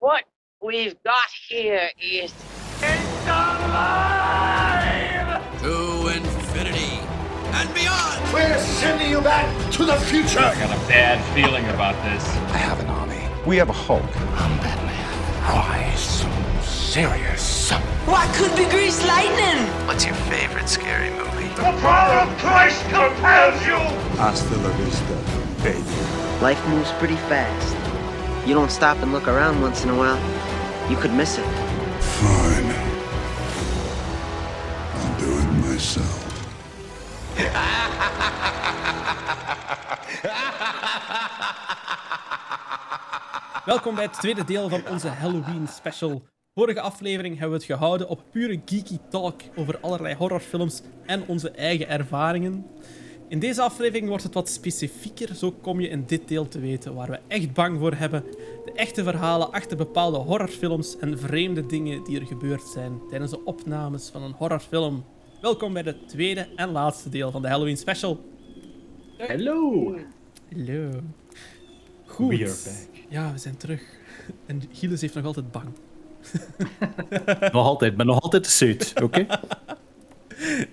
What we've got here is It's alive! To infinity and beyond! We're sending you back to the future. I got a bad feeling about this. I have an army. We have a Hulk. I'm Batman. Why so serious? What could be grease lightning? What's your favorite scary movie? The power of Christ compels you. Hasta la vista, baby. Life moves pretty fast. You don't stop and look around once in a while, you could miss it. Fine. I'll do it myself. Welkom bij het tweede deel van onze Halloween special. Vorige aflevering hebben we het gehouden op pure geeky talk over allerlei horrorfilms en onze eigen ervaringen. In deze aflevering wordt het wat specifieker, zo kom je in dit deel te weten waar we echt bang voor hebben, de echte verhalen achter bepaalde horrorfilms en vreemde dingen die er gebeurd zijn tijdens de opnames van een horrorfilm. Welkom bij het tweede en laatste deel van de Halloween special. Hello. Hallo. Goed. We are back. Ja, we zijn terug. En Gilles heeft nog altijd bang. Nog altijd, maar nog altijd de suit, oké?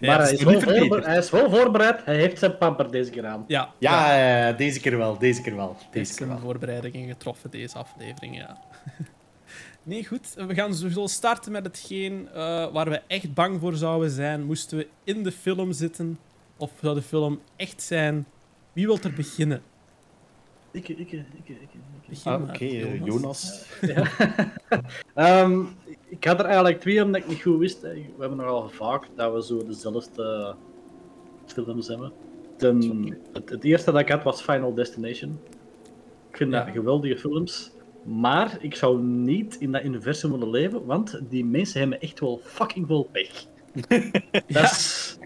Maar hij is, wel niet verbeterd. voorbe- hij is wel voorbereid. Hij heeft zijn pamper deze keer aan. Ja, Ja, eh, deze keer wel, deze keer wel. heeft Deze keer zijn wel. voorbereidingen getroffen, deze aflevering, ja. Nee, goed. We gaan sowieso starten met hetgeen eh, waar we echt bang voor zouden zijn. Moesten we in de film zitten? Of zou de film echt zijn? Wie wil er beginnen? Ik, ik, ik, ik, ik. Begin Ah, Oké, eh, Jonas. Ehm, ik had er eigenlijk twee omdat ik niet goed wist. hè. We hebben nogal vaak dat we zo dezelfde films hebben. Ten, het, het eerste dat ik had was Final Destination. Ik vind Ja. dat geweldige films. Maar ik zou niet in dat universum willen leven, want die mensen hebben echt wel fucking veel pech. dat is...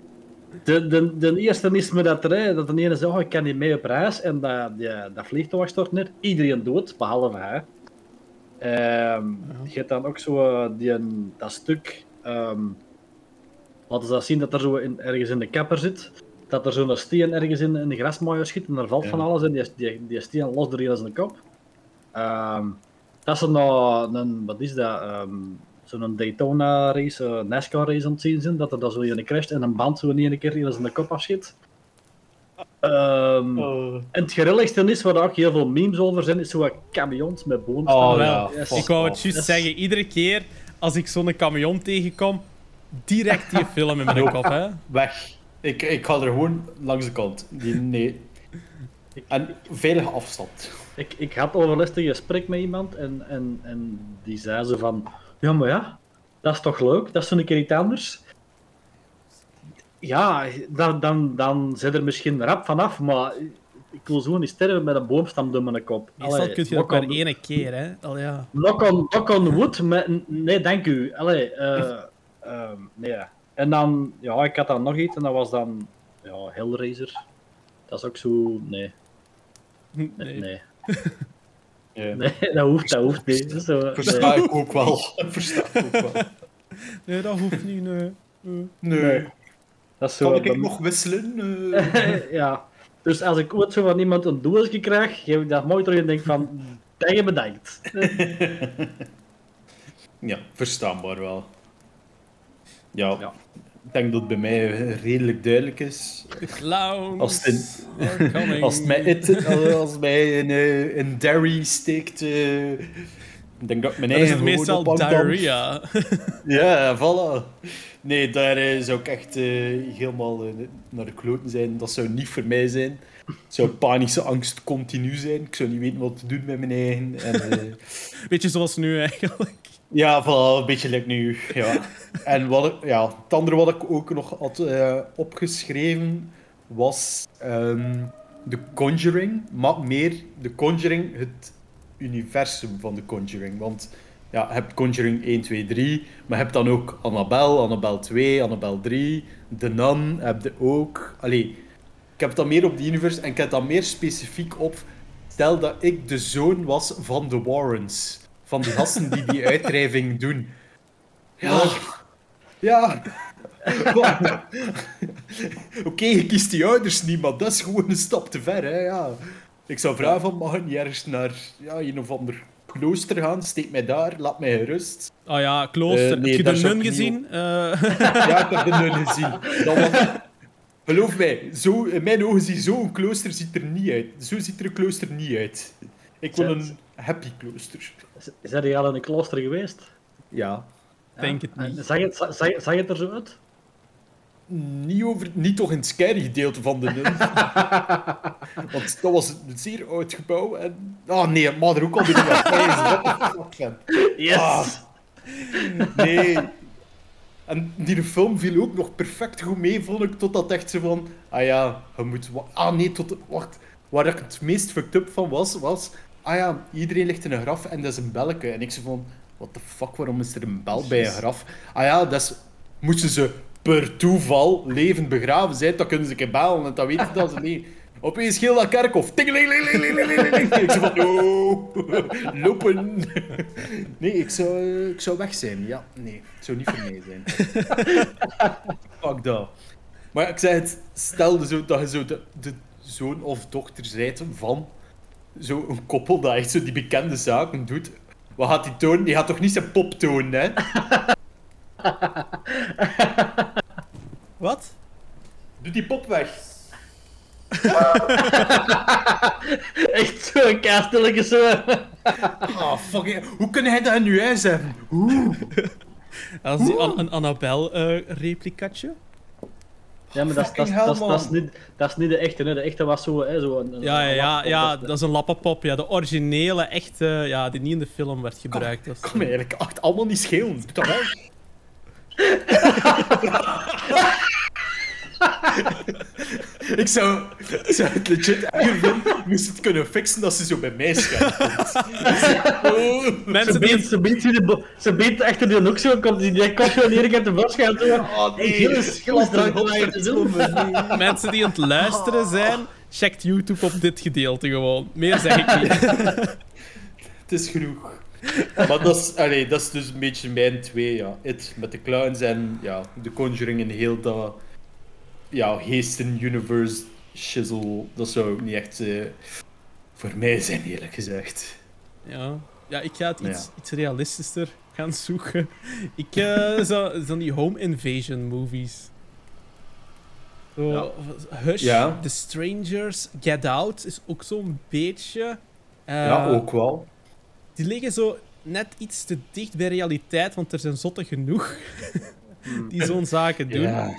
De, de, de eerste is me dat er, hè, dat de ene zegt, oh, ik kan niet mee op reis, en dat, die, dat vliegtuig stort neer. Iedereen dood, behalve hij. Ehm, Je hebt dan ook zo eh, die, dat stuk, ehm, laten ze dat zien dat er zo in, ergens in de kapper zit, dat er zo'n steen ergens in, in de grasmaaier schiet en er valt van alles en die, die, die steen lost er in zijn kop. Ehm, dat is een, eh, een, wat is dat, zo'n Daytona race, eh, NASCAR race aan het zien zijn, dat er dan zo in crasht en een band zo in één keer in zijn kop afschiet. Ehm, En het grilligste is, waar er ook heel veel memes over zijn, is zo wat camions met boomstammen. Oh, ja, Yes. ik wou het juist zeggen. Iedere keer als ik zo'n camion tegenkom, direct die film in mijn kop, hè. Weg. Ik, ik ga er gewoon langs de kant. Die, nee. En veilige afstand. Ik, ik had overlast een gesprek met iemand en, en, en die zei zo van... Ja, maar ja, dat is toch leuk? Dat is zo'n keer iets anders. Ja, dan, dan, dan zit er misschien rap vanaf, maar ik wil zo niet sterven met een boomstam door mijn kop. Meestal Allee, kun je dat maar één keer, hè. Al ja. Knock on, knock on wood, met, nee, dank u. Allee, eh, ehm, nee. En dan, ja, ik had dan nog iets en dat was dan, ja, Hellraiser. Dat is ook zo, nee, nee, Nee. nee. Dat hoeft, dat hoeft niet. Zo, nee. Versta ik ook wel. Versta ik ook wel. Nee, dat hoeft niet, nee. Nee. Dat is zo, Kan ik dan- nog wisselen? Eh, ja. Dus als ik ooit zo van iemand een doosje krijg, geef ik dat mooi terug en denk van, tegen bedankt. ja, verstaanbaar wel. Ja, Ja. ik denk dat het bij mij redelijk duidelijk is. Clowns Als het in-. Als het mij, it, als het mij in, in Derry steekt, eh, ik denk dat mijn is eigen het meestal diarrhea. Ja, voilà. Nee, daar zou ik echt eh, helemaal eh, naar de kloten zijn. Dat zou niet voor mij zijn. Het zou panische angst continu zijn. Ik zou niet weten wat te doen met mijn eigen. En, eh, Beetje zoals nu, eigenlijk. ja, voilà, een beetje like nu. Ja. En wat ik, ja, het andere wat ik ook nog had eh, opgeschreven was ehm The Conjuring. Maar meer The Conjuring, het universum van The Conjuring. Want ja, je hebt Conjuring 1, 2, 3, maar je hebt dan ook Annabelle, Annabelle 2, Annabelle 3, The Nun heb je ook. Allee, ik heb het dan meer op die universe en ik heb dan meer specifiek op. Stel dat ik de zoon was van de Warrens. Van die gasten die die uitdrijving doen. Ja. Ja. Oké, je kiest die ouders niet, maar dat is gewoon een stap te ver, hè. Ja. Ik zou vragen van, mag ik niet ergens naar ja, een of ander klooster gaan, steek mij daar, laat mij gerust. Oh ja, klooster. Nee, Heb je de nun gezien? Eh, Ja, ik heb de nun gezien. Dat was... Geloof mij, zo, in mijn ogen ziet zo'n klooster ziet er niet uit. Zo ziet er een klooster niet uit. Ik wil een happy klooster. Zijn die al in een klooster geweest? Ja. Denk het niet. Zag het, zag, zag het er zo uit? Niet, over, niet toch in het scary gedeelte van de nun. Want dat was een zeer oud gebouw. En... Ah nee, maar er ook al fuck, man. Yes! Ah, nee. En die film viel ook nog perfect goed mee, vond ik, totdat echt zo van... Ah ja, je moet... Ah nee, tot... Wacht. Waar ik het meest fucked up van was, was... Ah ja, iedereen ligt in een graf en dat is een belletje. En ik zo van... What the fuck, waarom is er een bel bij een graf? Ah ja, dat is... Moesten ze per toeval levend begraven zijn, dan kunnen ze een keer bellen. En dan weten ze dat ze niet... Opeens heel dat kerkhof. Ik zo van... Oh, lopen. Nee, ik zou, ik zou weg zijn. Ja, nee. Het zou niet voor mij zijn. Fuck dat. Maar ik zeg het, stel zo dat je zo de, de zoon of dochter zijt van zo'n koppel dat echt zo die bekende zaken doet. Wat gaat hij tonen? Die gaat toch niet zijn pop tonen, hè? Wat? Doe die pop weg. Echt zo'n kastelijke zo. Ah, fucking... Hoe kun hij dat je huis hebben? Hoe? Dat is die An- een Annabelle-replicatje. Ja, maar dat is, dat, is, Fucking dat, is, hell, dat, is man. niet, dat is niet de echte. Hè. De echte was zo... Hè, zo een, een- ja, ja, een ja, laptop, ja, dat- is een lappenpop. Ja, de originele, echte, ja, die niet in de film werd gebruikt. Dat is- Kan me eigenlijk echt allemaal niet schelen. Doe dat wel. Ik, zou, ik zou het legit erger vinden, moest het kunnen fixen dat ze zo bij mij komt. Oh. Mensen Ze ze de ze biedt achter die hoek zo, komt die, die kop zo neer uit de gaat zo. Oh, nee. Godverdomme, mensen die aan het luisteren zijn, checkt YouTube op dit gedeelte gewoon. Meer zeg ik niet. Het is genoeg. Maar dat is, allee, dat is dus een beetje mijn twee, ja. It met de clowns en ja, de Conjuring en heel dat ja, geesten-universe shizzle. Dat zou ook niet echt eh, voor mij zijn, eerlijk gezegd. Ja, ja ik ga het Ja. iets, iets realistischer gaan zoeken. Ik zo, zo die home invasion movies. Zo, Hush, Ja. The Strangers, Get Out is ook zo'n beetje. eh, ja, ook wel. Die liggen zo net iets te dicht bij realiteit, want er zijn zotten genoeg die zo'n zaken doen. Ja,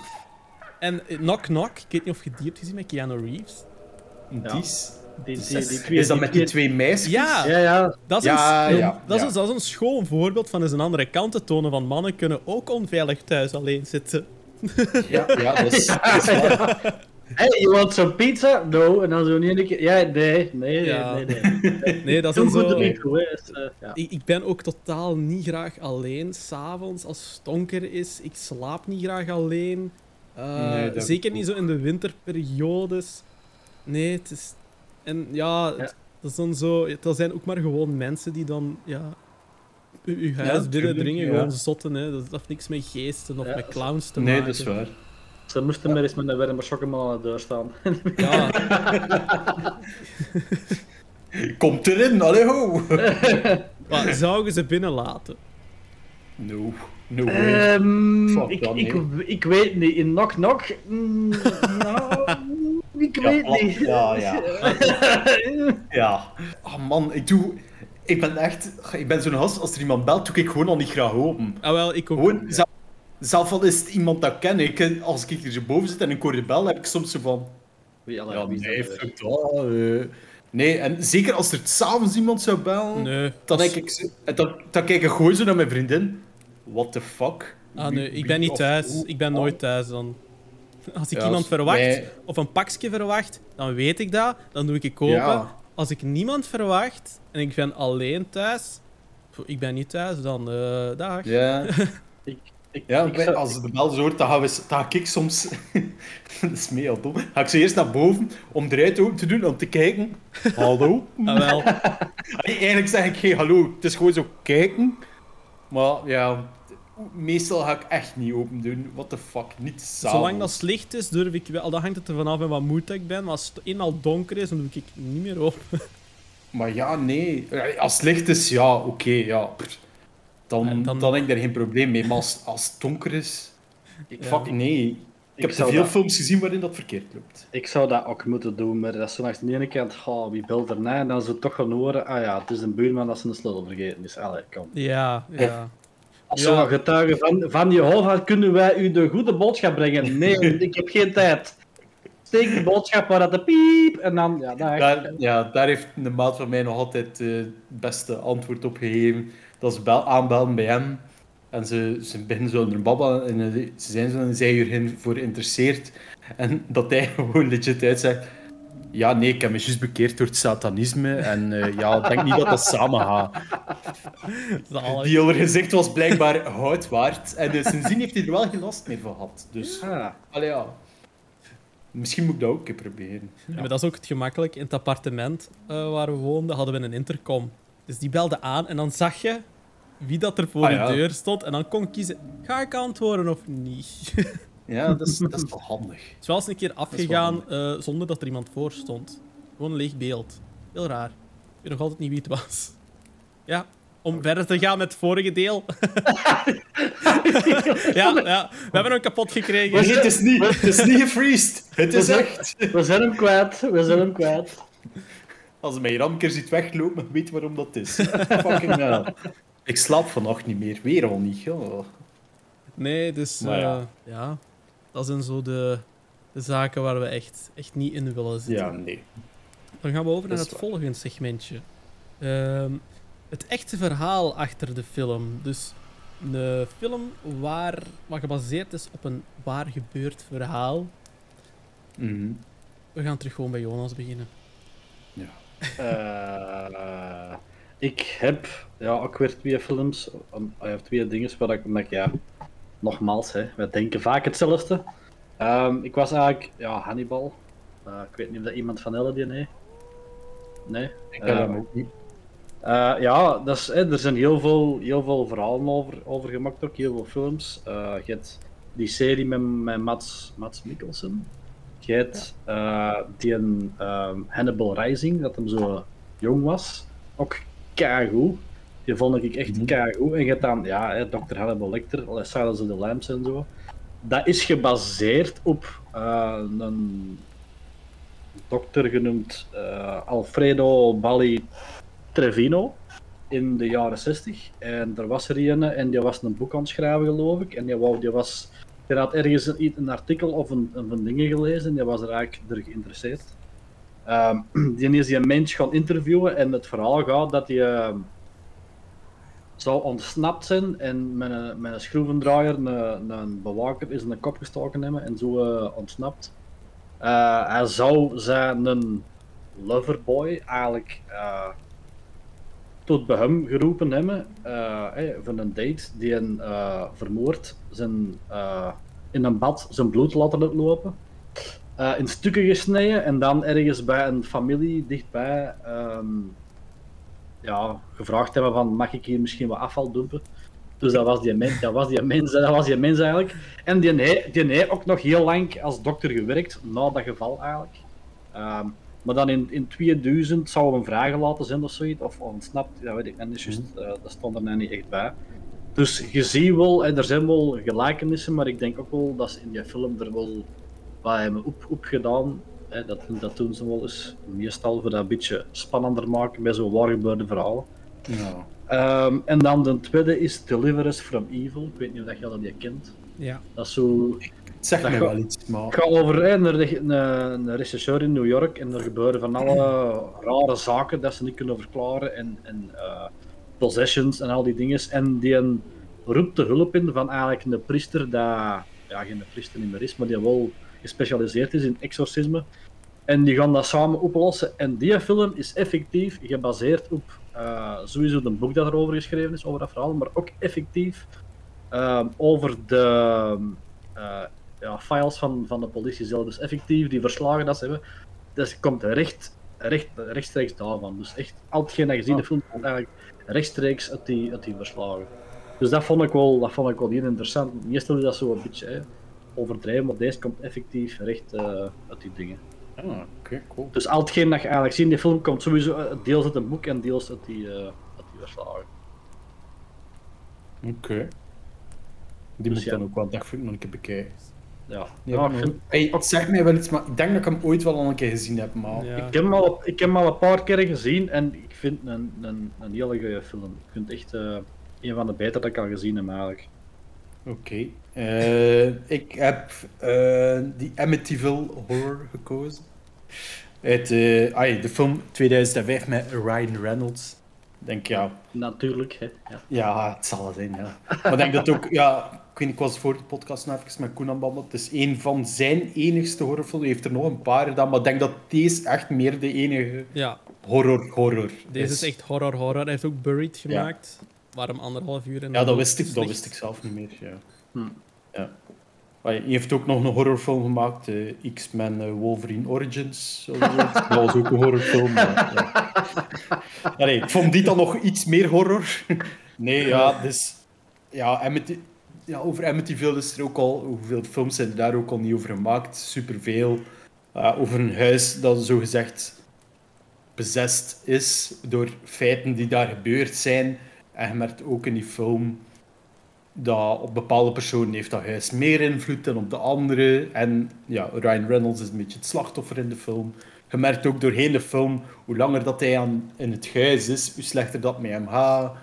En eh, Knock Knock, ik weet niet of je die hebt gezien met Keanu Reeves. die is... Die, is, die, die twee, is dat met die twee meisjes? Ja, Ja, ja. dat is, Ja, een, ja, dat, is ja. een, dat is een schoon voorbeeld van eens een andere kant te tonen van mannen kunnen ook onveilig thuis alleen zitten. Ja, ja dat, is, dat is waar. Hey, you want some pizza? No. En dan zo niet een keer... Ja, nee, nee, Ja. nee, nee. Nee, dat is zo... geweest. ja. Ik, ik ben ook totaal niet graag alleen s'avonds als het donker is. Ik slaap niet graag alleen. Eh, Nee, dat zeker ook. niet zo in de winterperiodes. Nee, het is. En ja, Ja. dat is dan zo. Er zijn ook maar gewoon mensen die dan. Ja, uw huis tuurlijk, binnendringen, ja. gewoon zotten. Hè. Dat heeft niks met geesten of Ja, met clowns te Nee, maken. dat is waar. Ze moesten maar eens met een warme sokkenman aan de deur staan. Ja, Komt erin, allee ho! maar zouden ze binnenlaten? No, no way. Ehm, Fuck ik, dan, ik, ik weet niet. In Knock Knock? Mm, nou, ik Ja, weet oh, niet. ja, ja. Ja. Oh man, ik doe... Ik ben echt... Ik ben zo'n gast, als er iemand belt, doe ik gewoon al niet graag open. Ah, wel, ik ook. Gewoon, zelf, al is het iemand dat ken, ik, als ik hier zo boven zit en ik hoor de bel, heb ik soms zo van... Wie Ja, wie nee, fuck dat. eh. Nee, en zeker als er s'avonds iemand zou bellen, Nee. dan, denk ik, dan, dan kijk ik gewoon zo naar mijn vriendin. What the fuck? Ah, Wie- nee, ik ben niet thuis. hoe- Ik ben nooit thuis dan. Als ik Ja, iemand verwacht, nee. of een pakje verwacht, dan weet ik dat. Dan doe ik het kopen. Ja. Als ik niemand verwacht en ik ben alleen thuis, ik ben niet thuis, dan eh dag. Ja. Ik, Ja, ik bij- zou- als de bel zo hoort, dan, gaan we, dan ga ik soms... dat is mee al dom. Ga ik zo eerst naar boven om de ruit open te doen, om te kijken. Hallo? Ah, wel. Allee, Eigenlijk zeg ik geen hallo, het is gewoon zo kijken. Maar ja, meestal ga ik echt niet open doen. What the fuck, niet s'avonds. Zolang dat het licht is, durf ik wel. Dan hangt het er vanaf en wat moed ik ben. Maar als het eenmaal donker is, dan doe ik niet meer open. Maar ja, nee. Als het licht is, ja, oké, ja. Dan, dan- dan... heb ik daar geen probleem mee. Maar als, als het donker is... Ik, Ja. fuck, nee. Ik, heb te veel dat- films gezien waarin dat verkeerd loopt. Ik zou dat ook moeten doen, maar dat is zo langs de ene kant, oh, wie belt er na? En dan zo toch gaan horen, ah ja, het is een buurman dat zijn sleutel vergeten is. Allee, kom. Ja, ja. Als Ja. zo'n getuige van, van Jehovah kunnen wij u de goede boodschap brengen. Nee, ik heb geen tijd. Steek die boodschap waar dat de piep en dan, ja, daar. Daar, ja, daar heeft de maat van mij nog altijd eh, het beste antwoord op gegeven. Dat ze bel, aanbellen bij hem. En ze, ze beginnen zo onder babbelen en eh, ze zijn zo een zijuur voor geïnteresseerd. En dat hij gewoon legit uitzegt... Ja, nee, ik heb me juist bekeerd door het satanisme. En eh, ja, ik denk niet dat dat samen gaat. Die hele gezicht was blijkbaar hout waard. En uh, sindsdien heeft hij er wel geen last meer van gehad. Dus, Ah, allee, ja. Misschien moet ik dat ook een keer proberen. Ja, maar dat is ook het gemakkelijk. In het appartement eh, waar we woonden hadden we een intercom. Dus die belde aan en dan zag je wie dat er voor Ah, de ja. deur stond. En dan kon ik kiezen, ga ik antwoorden of niet? Het Ja, dat is, dat is wel handig. is wel eens een keer afgegaan eh, zonder dat er iemand voor stond. Gewoon een leeg beeld. Heel raar. Ik weet nog altijd niet wie het was. Ja, om verder te gaan met het vorige deel. ja, ja, we hebben hem kapot gekregen. We Het is niet, het is niet gefreezed. Het is echt. we zijn hem kwijt, we zijn hem kwijt. Als mij hier een keer ziet weglopen, weet waarom dat is. Fucking hell. Ik slaap vannacht niet meer. Weer al niet. Ja. Nee, dus ja. ja. ja, dat zijn zo de, de zaken waar we echt, echt niet in willen zitten. ja, nee. Dan gaan we over naar het waar. volgende segmentje. Ehm, het echte verhaal achter de film. Dus een film waar, wat gebaseerd is op een waar gebeurd verhaal. Mhm. We gaan terug gewoon bij Jonas beginnen. Eh, ik heb ja, ook weer twee films, I have twee dingen waar ik, omdat ik, ja, nogmaals, hè, we denken vaak hetzelfde. Ehm, ik was eigenlijk, ja, Hannibal. Eh, ik weet niet of dat iemand van Ellen die nee. Nee? Ik heb hem ook niet. eh, ja, dat is, hè, er zijn heel veel, heel veel verhalen over, over gemaakt, ook heel veel films. Je hebt die serie met, met Mats, Mats Mikkelsen. Je hebt eh, die een, ehm, Hannibal Rising, dat hem zo jong was. Ook keigoed. Die vond ik echt Mhm. keigoed. En je hebt dan, ja, hè, Dr. Hannibal Lecter, Silence of the Lambs en zo. Dat is gebaseerd op eh, een dokter genoemd eh, Alfredo Balli Trevino in de jaren 60. En er was er een en die was een boek aan het schrijven, geloof ik. En die, wou, die, was, die had ergens een, een artikel of een, een van dingen gelezen en was er eigenlijk door geïnteresseerd. Ehm, die is die mens gaan interviewen en het verhaal gaat dat hij ehm, zou ontsnapt zijn en met een, met een schroevendraaier een, een bewaker is in de kop gestoken hebben en zo eh, ontsnapt. Eh, hij zou zijn een loverboy eigenlijk eh, tot bij hem geroepen hebben van een date die een vermoord zijn, in een bad zijn bloed laten lopen. eh, in stukken gesneden en dan ergens bij een familie dichtbij ehm, ja, gevraagd hebben van mag ik hier misschien wat afval dumpen. Dus dat was die mens, dat was die mens, dat was die mens eigenlijk. En die heeft die heeft ook nog heel lang als dokter gewerkt, na dat geval eigenlijk. Ehm, maar dan in, in 2000 zou hem vrijgelaten zijn of zoiets, of ontsnapt, dat weet ik niet eh, dat stond er net niet echt bij. Dus je ziet wel, hè, er zijn wel gelijkenissen, maar ik denk ook wel dat ze in die film er wel wat hebben op, opgedaan. Hè, dat, dat doen ze wel eens, meestal voor dat een beetje spannender maken bij zo'n waar gebeurde verhaal. Ja. Ehm, en dan de tweede is Deliver Us From Evil. Ik weet niet of dat je dat die kent. Ja. Dat is zo... Het zegt mij ga- wel iets, maar... Het gaat over hè, een, re- een, een regisseur in New York en er gebeuren van alle rare zaken dat ze niet kunnen verklaren en, en eh, possessions en al die dingen. En die een, roept de hulp in van eigenlijk een priester dat, ja geen priester niet meer is, maar die wel gespecialiseerd is in exorcisme. En die gaan dat samen oplossen. En die film is effectief gebaseerd op eh, sowieso een boek dat erover geschreven is, over dat verhaal, maar ook effectief eh, over de eh, ja, files van, van de politie zelf. Dus effectief, die verslagen dat ze hebben, dat komt recht, recht, rechtstreeks daarvan. Dus echt, al hetgeen dat je ziet in de film, komt eigenlijk rechtstreeks uit die, uit die verslagen. Dus dat vond ik wel, dat vond ik wel heel interessant. Meestal is dat zo een beetje hè, overdreven, maar deze komt effectief recht eh, uit die dingen. Ah, oké, cool. Dus al hetgeen dat je eigenlijk ziet in die film komt sowieso eh, deels uit een boek en deels uit die, eh uit die verslagen. Oké. Die Dus moet ik ja. dan ook wel dagvoet nog een keer bekijken. Ja. Ja, Ja, ik, maar- vind- hey, het zegt mij wel iets, maar ik denk dat ik hem ooit wel al een keer gezien heb, maar... Ja. ik heb hem al, ik heb hem al een paar keer gezien en ik vind een, een, een hele goede film. Ik vind het echt eh, een van de betere dat ik al gezien heb eigenlijk. Oké. Eh, ik heb eh, die Amityville Horror gekozen. Uit de film 2005 met Ryan Reynolds. Denk, ja, Natuurlijk, hè. Ja. ja, het zal het zijn, ja. Maar ik denk dat ook, ja, ik weet niet, ik was voor de podcast nog even met Koen aan het babbelen. Het is een van zijn enigste horrorfilms. Hij heeft er nog een paar gedaan, maar ik denk dat deze echt meer de enige Ja, horror-horror deze is echt horror horror. Hij heeft ook Buried gemaakt. Waarom anderhalf uur en Ja, dat wist, ik, dat wist ik zelf niet meer. Ja. Hm. Ja. Hij heeft ook nog een horrorfilm gemaakt, eh, X-Men eh, Wolverine Origins. dat was ook een horrorfilm. Maar, ja. Allee, ik vond die dan nog iets meer horror. nee, ja, dus... Ja, Amity, ja, over Amityville is er ook al... Hoeveel films zijn er daar ook al niet over gemaakt? Superveel. Uh, over een huis dat zogezegd bezest is door feiten die daar gebeurd zijn. En je merkt ook in die film dat op bepaalde personen heeft dat huis meer invloed dan op de andere. En ja, Ryan Reynolds is een beetje het slachtoffer in de film. Je merkt ook doorheen de film, hoe langer dat hij aan, in het huis is, hoe slechter dat met hem gaat.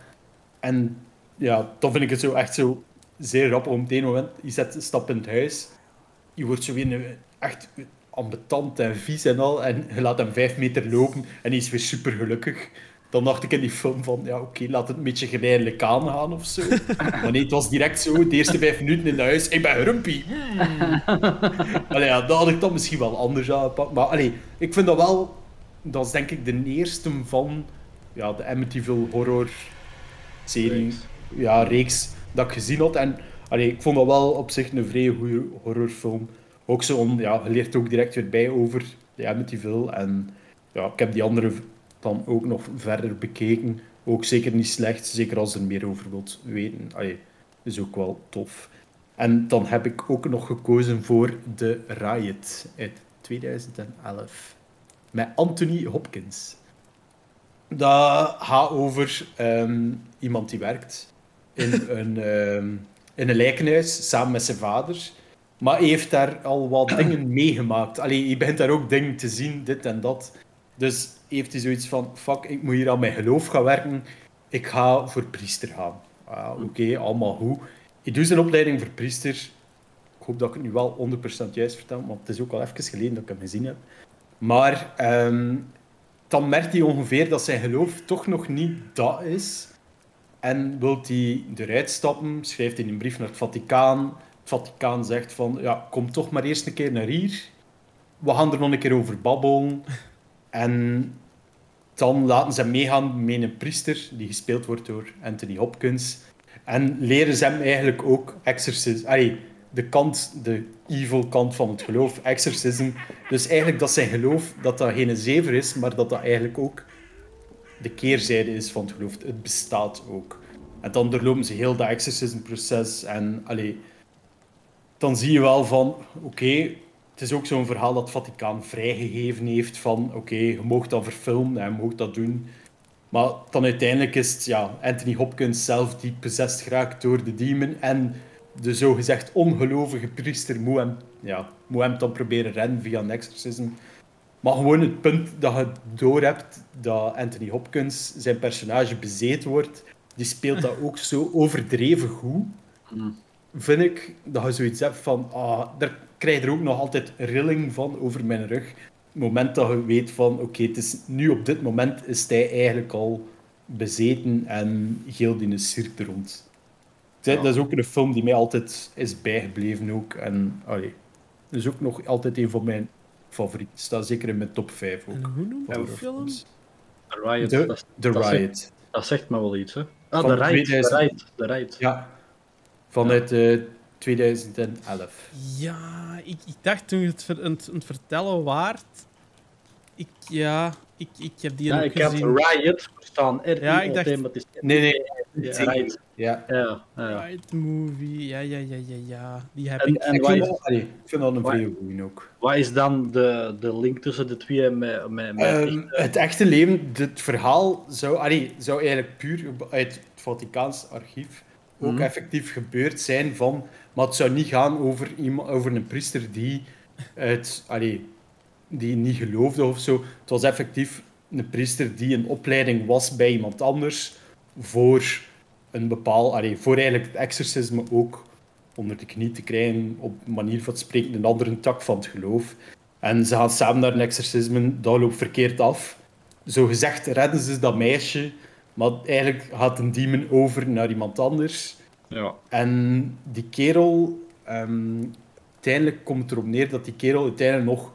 En ja, dan vind ik het zo echt zo zeer rap. Op het moment, je zet een stap in het huis, je wordt zo weer echt ambetant en vies en al. En je laat hem vijf meter lopen en hij is weer super gelukkig. Dan dacht ik in die film van, ja oké, laat het een beetje geleidelijk aangaan of zo. Maar nee, het was direct zo, de eerste vijf minuten in huis, ik ben grumpy. Allee, ja, dat had ik dan misschien wel anders aangepakt. Maar allee, ik vind dat wel, dat is denk ik de eerste van ja, de Amityville horror serie, Reeks. ja, reeks dat ik gezien had. En allee, ik vond dat wel op zich een vrij goede horrorfilm. Ook zo, om, ja, je leert ook direct weer bij over de Amityville. En ja, ik heb die andere dan ook nog verder bekeken. Ook zeker niet slecht, zeker als er meer over wilt weten. Allee, is ook wel tof. En dan heb ik ook nog gekozen voor The Riot uit 2011. Met Anthony Hopkins. Dat gaat over ehm, iemand die werkt in een, ehm, in een lijkenhuis samen met zijn vader. Maar hij heeft daar al wat dingen meegemaakt. Allee, je begint daar ook dingen te zien, dit en dat. Dus heeft hij zoiets van, fuck, ik moet hier aan mijn geloof gaan werken. Ik ga voor priester gaan. Ah, Oké, allemaal goed. Ik doe zijn opleiding voor priester. Ik hoop dat ik het nu wel 100% juist vertel, want het is ook al even geleden dat ik hem gezien heb. Maar ehm, dan merkt hij ongeveer dat zijn geloof toch nog niet dat is. En wil hij eruit stappen, schrijft hij een brief naar het Vaticaan. Het Vaticaan zegt van, ja, kom toch maar eerst een keer naar hier. We gaan er nog een keer over babbelen. En dan laten ze meegaan met een priester, die gespeeld wordt door Anthony Hopkins. En leren ze hem eigenlijk ook exorcism. Allee, de kant, de evil kant van het geloof, exorcism. Dus eigenlijk dat zijn geloof, dat dat geen zever is, maar dat dat eigenlijk ook de keerzijde is van het geloof. Het bestaat ook. En dan doorlopen ze heel dat exorcismproces en allee, dan zie je wel van, oké, het is ook zo'n verhaal dat het Vaticaan vrijgegeven heeft van, oké, je mag dat verfilmen en je mag dat doen. Maar dan uiteindelijk is het ja, Anthony Hopkins zelf die possessed geraakt door de demon en de zogezegd ongelovige priester moet hem, ja, moet hem dan proberen rennen via een exorcism. Maar gewoon het punt dat je doorhebt dat Anthony Hopkins, zijn personage, bezeten wordt, die speelt dat ook zo overdreven goed, vind ik, dat je zoiets hebt van, ah, daar krijg je er ook nog altijd rilling van over mijn rug. Het moment dat je weet van, oké, het is nu op dit moment is hij eigenlijk al bezeten en heel die cirk er rond. Dat dat is ook een film die mij altijd is bijgebleven ook. En allee, dat is ook nog altijd een van mijn favorieten. Staat zeker in mijn top 5 ook. En hoe noemt die film? The Riot. The, dat, The dat Riot. Zegt, dat zegt me wel iets, hè? Ah, Van de Riot. 2000. De Riot. De Riot. Ja. Vanuit eh 2011. Ja, ik, ik dacht toen je het, ver- het, vertellen waard. Ik, ja, Ik, ik heb die Ja, ik gezien. Riot verstaan. R Ja, ik dacht- maar het is Nee, nee. Ja. Riot. Ja. Ja, ja. Right movie, ja, ja, ja, ja, ja. Die heb En, ik. en Ik vind, is, ik vind dat een vrije goeie ook. wat is dan de, de link tussen de twee met, met, met Ehm, echt, het echte leven, dit verhaal zou, allee, zou eigenlijk puur uit het Vaticaans archief ook Mhm. effectief gebeurd zijn van, maar het zou niet gaan over, iemand, over een priester die, uit, allee, die niet geloofde of zo. Het was effectief een priester die een opleiding was bij iemand anders voor een bepaal, allee, voor eigenlijk het exorcisme ook onder de knie te krijgen, op manier van spreken, een andere tak van het geloof. En ze gaan samen naar een exorcisme, dat loopt verkeerd af. Zo gezegd redden ze dat meisje, maar eigenlijk gaat een demon over naar iemand anders. ja. En die kerel, ehm, uiteindelijk komt het erop neer dat die kerel uiteindelijk nog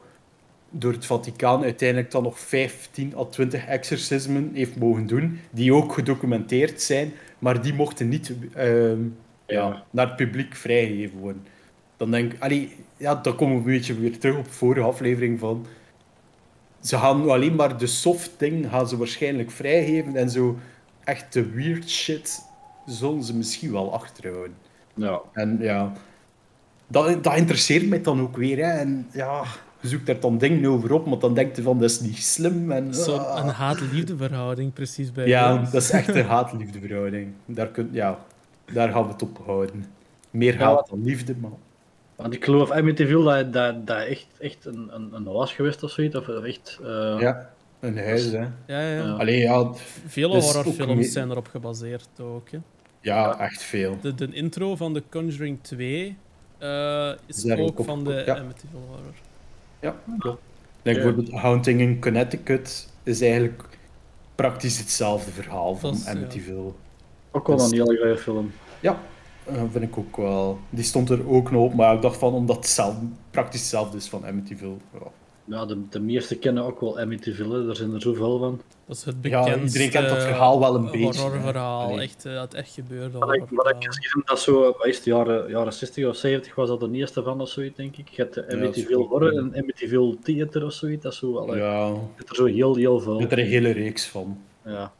door het Vaticaan uiteindelijk dan nog 15 à 20 exorcismen heeft mogen doen, die ook gedocumenteerd zijn, maar die mochten niet ehm, ja. Ja. naar het publiek vrijgegeven worden. Dan denk ik, allee, ja, dan komen we een beetje weer terug op de vorige aflevering van. Ze gaan alleen maar de soft ding gaan ze waarschijnlijk vrijgeven en zo echt de weird shit zullen ze misschien wel achterhouden. ja. En ja, dat, dat interesseert mij dan ook weer. Hè. En ja, je zoekt daar dan dingen over op, maar dan denk je van, dat is niet slim. En, Zo'n ah. een haat-liefde verhouding, precies bij Ja, dat is echt een haat-liefdeverhouding. Daar, kun, ja, daar gaan we het op houden. Meer Ja, haat dan liefde, maar... Want ik geloof Amityville dat dat, dat echt, echt een, een, een was geweest of zoiets. Of echt, eh, Ja, een huis, hè. Ja, ja. Ja. Allee, ja, Vele Dus horrorfilms zijn erop gebaseerd ook. Hè. ja, echt veel. De, de intro van The Conjuring 2 eh, is ook op- van de ja. Amityville Horror. Ja, klopt. Denk Ja. bijvoorbeeld Haunting in Connecticut is eigenlijk praktisch hetzelfde verhaal van is, ja. Amityville. ook wel Dus- een heel goede film. Ja, eh, vind ik ook wel. Die stond er ook nog op, maar ik dacht van omdat het zelf, praktisch hetzelfde is van Amityville. Ja. Ja, de, de meeste kennen ook wel Amityville, er zijn er zoveel van. Dat is het Ja, bekendste iedereen kent dat verhaal wel een beetje, horrorverhaal. Allee. Echt, eh, het echt gebeurde Wat ik, wat ik horrorverhaal. gezien dat zo, wat is het, jaren, jaren 60 of 70 was dat de eerste van of zoiets, denk ik. Je hebt de dat Amityville goed. Horror en Amityville Theater of zoiets. Dat is zo, allee, ja, je hebt er zo heel, heel veel. ik heb er een hele reeks van. Ja.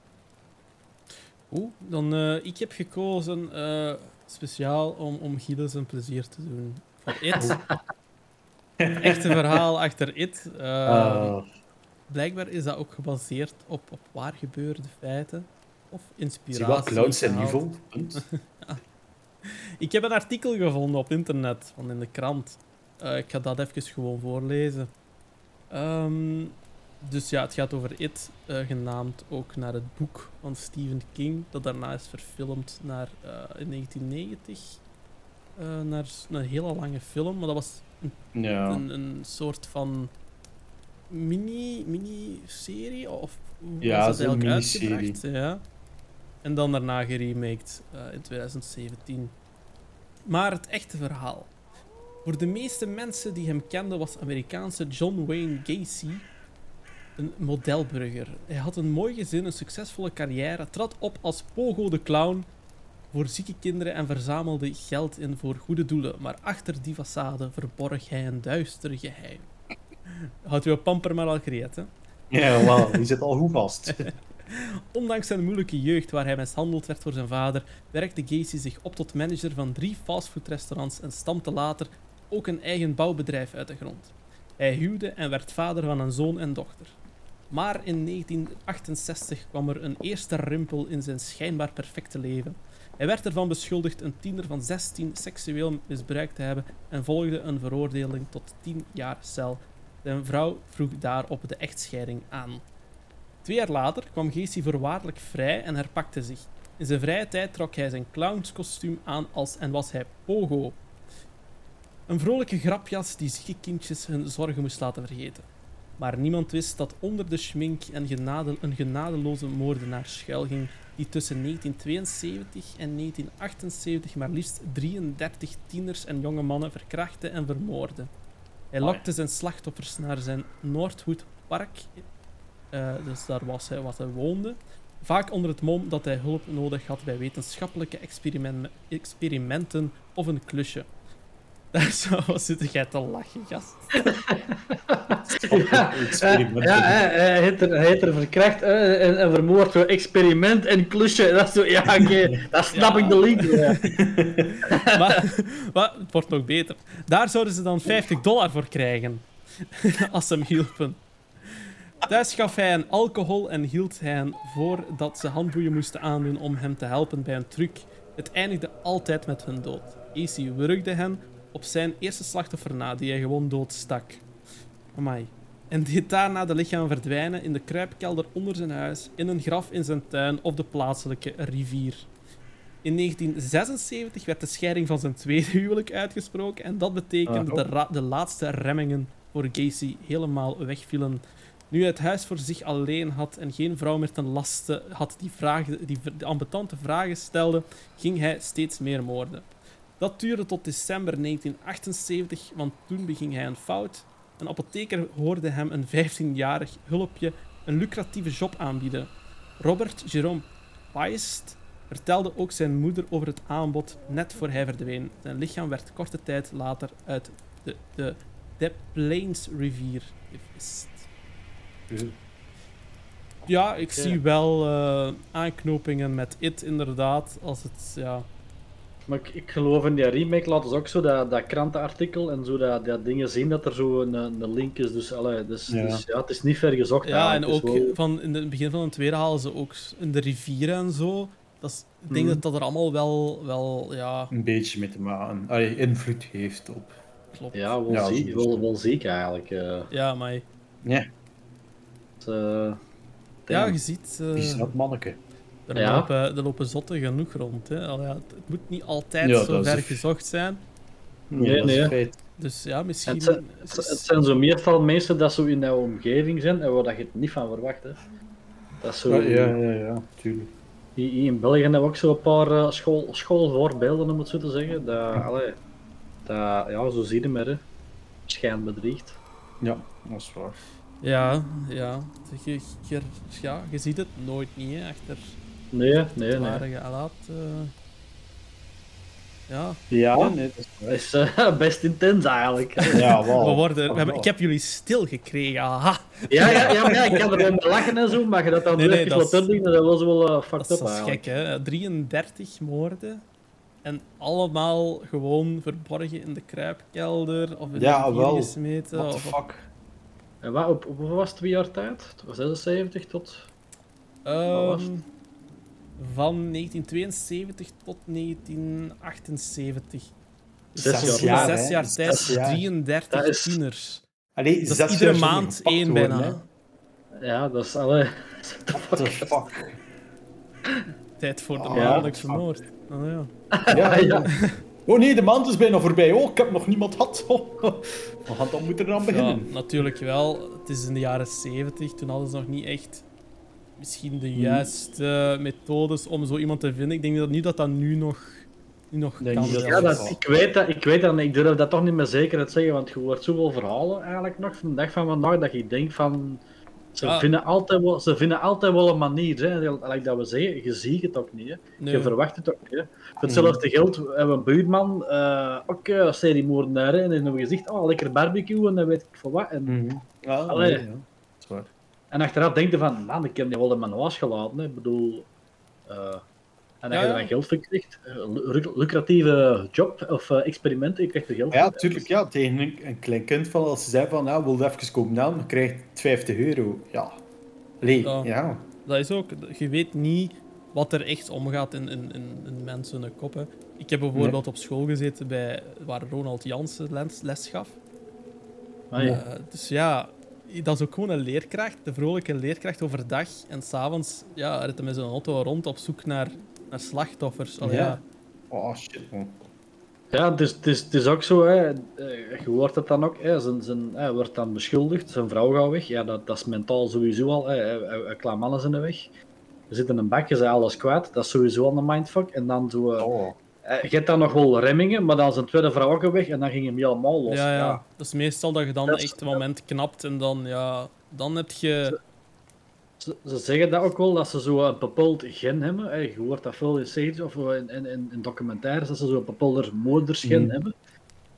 Oeh, dan eh, ik heb gekozen eh, speciaal om, om Gilles een plezier te doen. Van It. Het echte verhaal achter It. eh, Ah, Blijkbaar is dat ook gebaseerd op, op waar gebeurde feiten. Of inspiratie. zie wel, clowns zijn gehaald. evil. Ik heb een artikel gevonden op internet, van in de krant. Eh, ik ga dat even gewoon voorlezen. Ehm, dus ja, het gaat over It, eh, genaamd ook naar het boek van Stephen King, dat daarna is verfilmd naar, eh, in 1990. eh, naar een hele lange film, maar dat was Ja. een, een soort van mini, mini-serie, of hoe Ja, dat zo'n eigenlijk uitgebracht? Ja. En dan daarna geremaked eh, in 2017. Maar het echte verhaal. Voor de meeste mensen die hem kenden was Amerikaanse John Wayne Gacy een modelburger. Hij had een mooi gezin, een succesvolle carrière, trad op als Pogo de Clown voor zieke kinderen en verzamelde geld in voor goede doelen. Maar achter die façade verborg hij een duister geheim. Houdt uw pamper maar al gereed, hè? Ja, wel, die zit al goed vast. Ondanks zijn moeilijke jeugd, waar hij mishandeld werd door zijn vader, werkte Gacy zich op tot manager van drie fastfoodrestaurants en stampte later ook een eigen bouwbedrijf uit de grond. Hij huwde en werd vader van een zoon en dochter. Maar in 1968 kwam er een eerste rimpel in zijn schijnbaar perfecte leven. Hij werd ervan beschuldigd een tiener van 16 seksueel misbruikt te hebben en volgde een veroordeling tot 10 jaar cel. Zijn vrouw vroeg daarop de echtscheiding aan. Twee jaar later kwam Gacy voorwaardelijk vrij en herpakte zich. In zijn vrije tijd trok hij zijn clownskostuum aan als en was hij Pogo. Een vrolijke grapjas die zieke kindjes hun zorgen moest laten vergeten. Maar niemand wist dat onder de schmink en genade, een genadeloze moordenaar schuilging die tussen 1972 en 1978 maar liefst 33 tieners en jonge mannen verkrachtte en vermoordde. Hij lokte zijn slachtoffers naar zijn Northwood Park, eh, dus daar was hij wat hij woonde, vaak onder het mom dat hij hulp nodig had bij wetenschappelijke experimen- experimenten of een klusje. Daar zo zit jij te lachen, gast. Ja, experiment. ja, hij, heeft er, hij heeft er verkracht eh, en, en vermoord door experiment en klusje. Dat is zo, ja, oké, dat snap ik de link. Ja. maar, maar het wordt nog beter. Daar zouden ze dan 50 dollar voor krijgen. Als ze hem hielpen. Thuis gaf hij hen alcohol en hield hij hen voor dat ze handboeien moesten aandoen om hem te helpen bij een truc. Het eindigde altijd met hun dood. AC wurgde hen op zijn eerste slachtoffer na, die hij gewoon doodstak. Amai. En deed daarna de lichaam verdwijnen in de kruipkelder onder zijn huis, in een graf in zijn tuin of de plaatselijke rivier. In 1976 werd de scheiding van zijn tweede huwelijk uitgesproken en dat betekende dat de, ra- de laatste remmingen voor Gacy helemaal wegvielen. Nu hij het huis voor zich alleen had en geen vrouw meer ten laste had die, vragen, die v- ambetante vragen stelde, ging hij steeds meer moorden. Dat duurde tot december 1978, want toen beging hij een fout. Een apotheker hoorde hem een 15-jarig hulpje een lucratieve job aanbieden. Robert Jerome Paist vertelde ook zijn moeder over het aanbod net voor hij verdween. Zijn lichaam werd korte tijd later uit de, de Des Plaines rivier gevist. Ja, ik zie wel eh, aanknopingen met It inderdaad. Als het, ja... Maar ik, ik geloof in die remake laten ze ook zo dat, dat krantenartikel en zo dat, dat dingen zien dat er zo een, een link is. Dus, allee, dus, Ja. dus ja, het is niet ver gezocht. Ja, en ook Het wel- van, in het begin van de tweede halen ze ook in de rivieren en zo. Dat is, ik denk dat dat er allemaal wel, wel ja, Een beetje met de maan. Allee, invloed heeft op. klopt. Ja, wel, Ja, ziek, sowieso. wel, wel ziek eigenlijk. eh. Ja, maar Ja, Het, eh, ja, je ziet, eh, die is dat manneke. Er, Ja. lopen, er lopen zotten genoeg rond. Hè. Ja, het, het moet niet altijd Ja, zo ver gezocht zijn. Nee, nee. Dus ja, misschien... Het zijn, het, zijn zo meestal mensen dat zo in jouw omgeving zijn en waar dat je het niet van verwacht. Hè. Dat is zo, Ja, ja, ja, tuurlijk. In België hebben we ook zo een paar eh, school, schoolvoorbeelden, om het zo te zeggen. Dat, allee, dat, ja, zo zie je maar, hè. Schijn bedriegt. Ja, dat is waar. Ja, ja. Je, je, ja, je ziet het nooit niet, hè, achter Nee, nee, nee. je laat. eh. ja, Ja, nee, dat is Dat is eh, best intens eigenlijk. Ja, wel. we worden, we hebben, ik heb jullie stilgekregen, aha. Ja, ja, ja, maar ja, ik kan er wel lachen en zo, maar je dat dan Nee, nee, dat is- dat was wel eh, fucked Dat up is eigenlijk. gek, hè? 33 moorden. En allemaal gewoon verborgen in de kruipkelder of in Ja, de wel. gesmeten. What the of fuck? En wat, op, was het twee jaar tijd? Van 76 tot... was het? Ehm, van 1972 tot 1978. Dus Zes dat is jaar zes jaar tijd Zes jaar. 33 Dat is- tieners. Allee, Dat is zes iedere maand één worden, bijna. hè. Ja, dat is alle... What the fuck? Tijd voor de Ah, maandelijkse fuck. moord. Oh, ja. Ja, ja. Oh nee, de maand is bijna voorbij. Oh, ik heb nog niemand gehad. Oh. We gaan dan moeten eraan ja, beginnen. natuurlijk wel. Het is in de jaren 70. Toen hadden ze nog niet echt misschien de juiste methodes om zo iemand te vinden. Ik denk dat niet dat dat nu nog, nu nog Nee, kan. Ja, dat, ik, weet dat, ik weet dat, ik durf dat toch niet met zekerheid zeggen, want je hoort zoveel verhalen eigenlijk nog van de dag van vandaag dat je denkt van... Ze, Ah. vinden, altijd wel, ze vinden altijd wel een manier, hè. Like dat we zeggen, je ziet het ook niet, hè. Nee. Je verwacht het ook niet, hè. Voor hetzelfde geld hebben we een buurman, eh ook uh, seriemoordenaar, hè, en dan hebben we gezegd, oh, lekker barbecue en dan weet ik voor wat. En. Ja, Allee. nee, ja. Dat en achteraf denk je van, man, ik heb die wel in mijn was gelaten, hè. Ik bedoel... eh, en als Ja, je ja. er dan geld voor krijgt, eh, lu- lucratieve job of eh, experiment, je krijgt er geld Ja, tuurlijk. Ja, tegen een, een klein kind van als ze zei van, nou, wil je even komen dan krijg je 50 euro. Ja. Allee, Ja. ja. Dat is ook, je weet niet wat er echt omgaat in, in, in, in mensen hun kop. Hè. Ik heb bijvoorbeeld op school gezeten bij, waar Ronald Jansen les, les gaf. Ah, ja. Dus ja, dat is ook gewoon een leerkracht, de vrolijke leerkracht overdag. En s'avonds ja, rijdt hij met zijn auto rond op zoek naar, naar slachtoffers. Allee, Ja. ja. Oh, shit, man. Ja, het is, het, is, het is ook zo, hè. eh, je hoort het dan ook, hè. Zijn, zijn, hij wordt dan beschuldigd, zijn vrouw gaat weg. Ja, dat, dat is mentaal sowieso al, hè. Hij- hij- hij klaar mannen zijn er weg. Er zit in een bak, je zijn alles kwijt, dat is sowieso al een mindfuck. En dan zo, eh, Oh. Eh, je hebt dan nog wel remmingen, maar dan zijn tweede vrouw ook weg en dan ging hem helemaal los. Ja, ja. Dat is meestal dat je dan Dat is- echt een moment knapt en dan, ja, dan heb je... Ze, ze zeggen dat ook wel, dat ze zo een bepaald gen hebben. hè. Je hoort dat veel in series of in, in, in, in documentaires, dat ze zo een bepaalde moedersgen Mhm. hebben.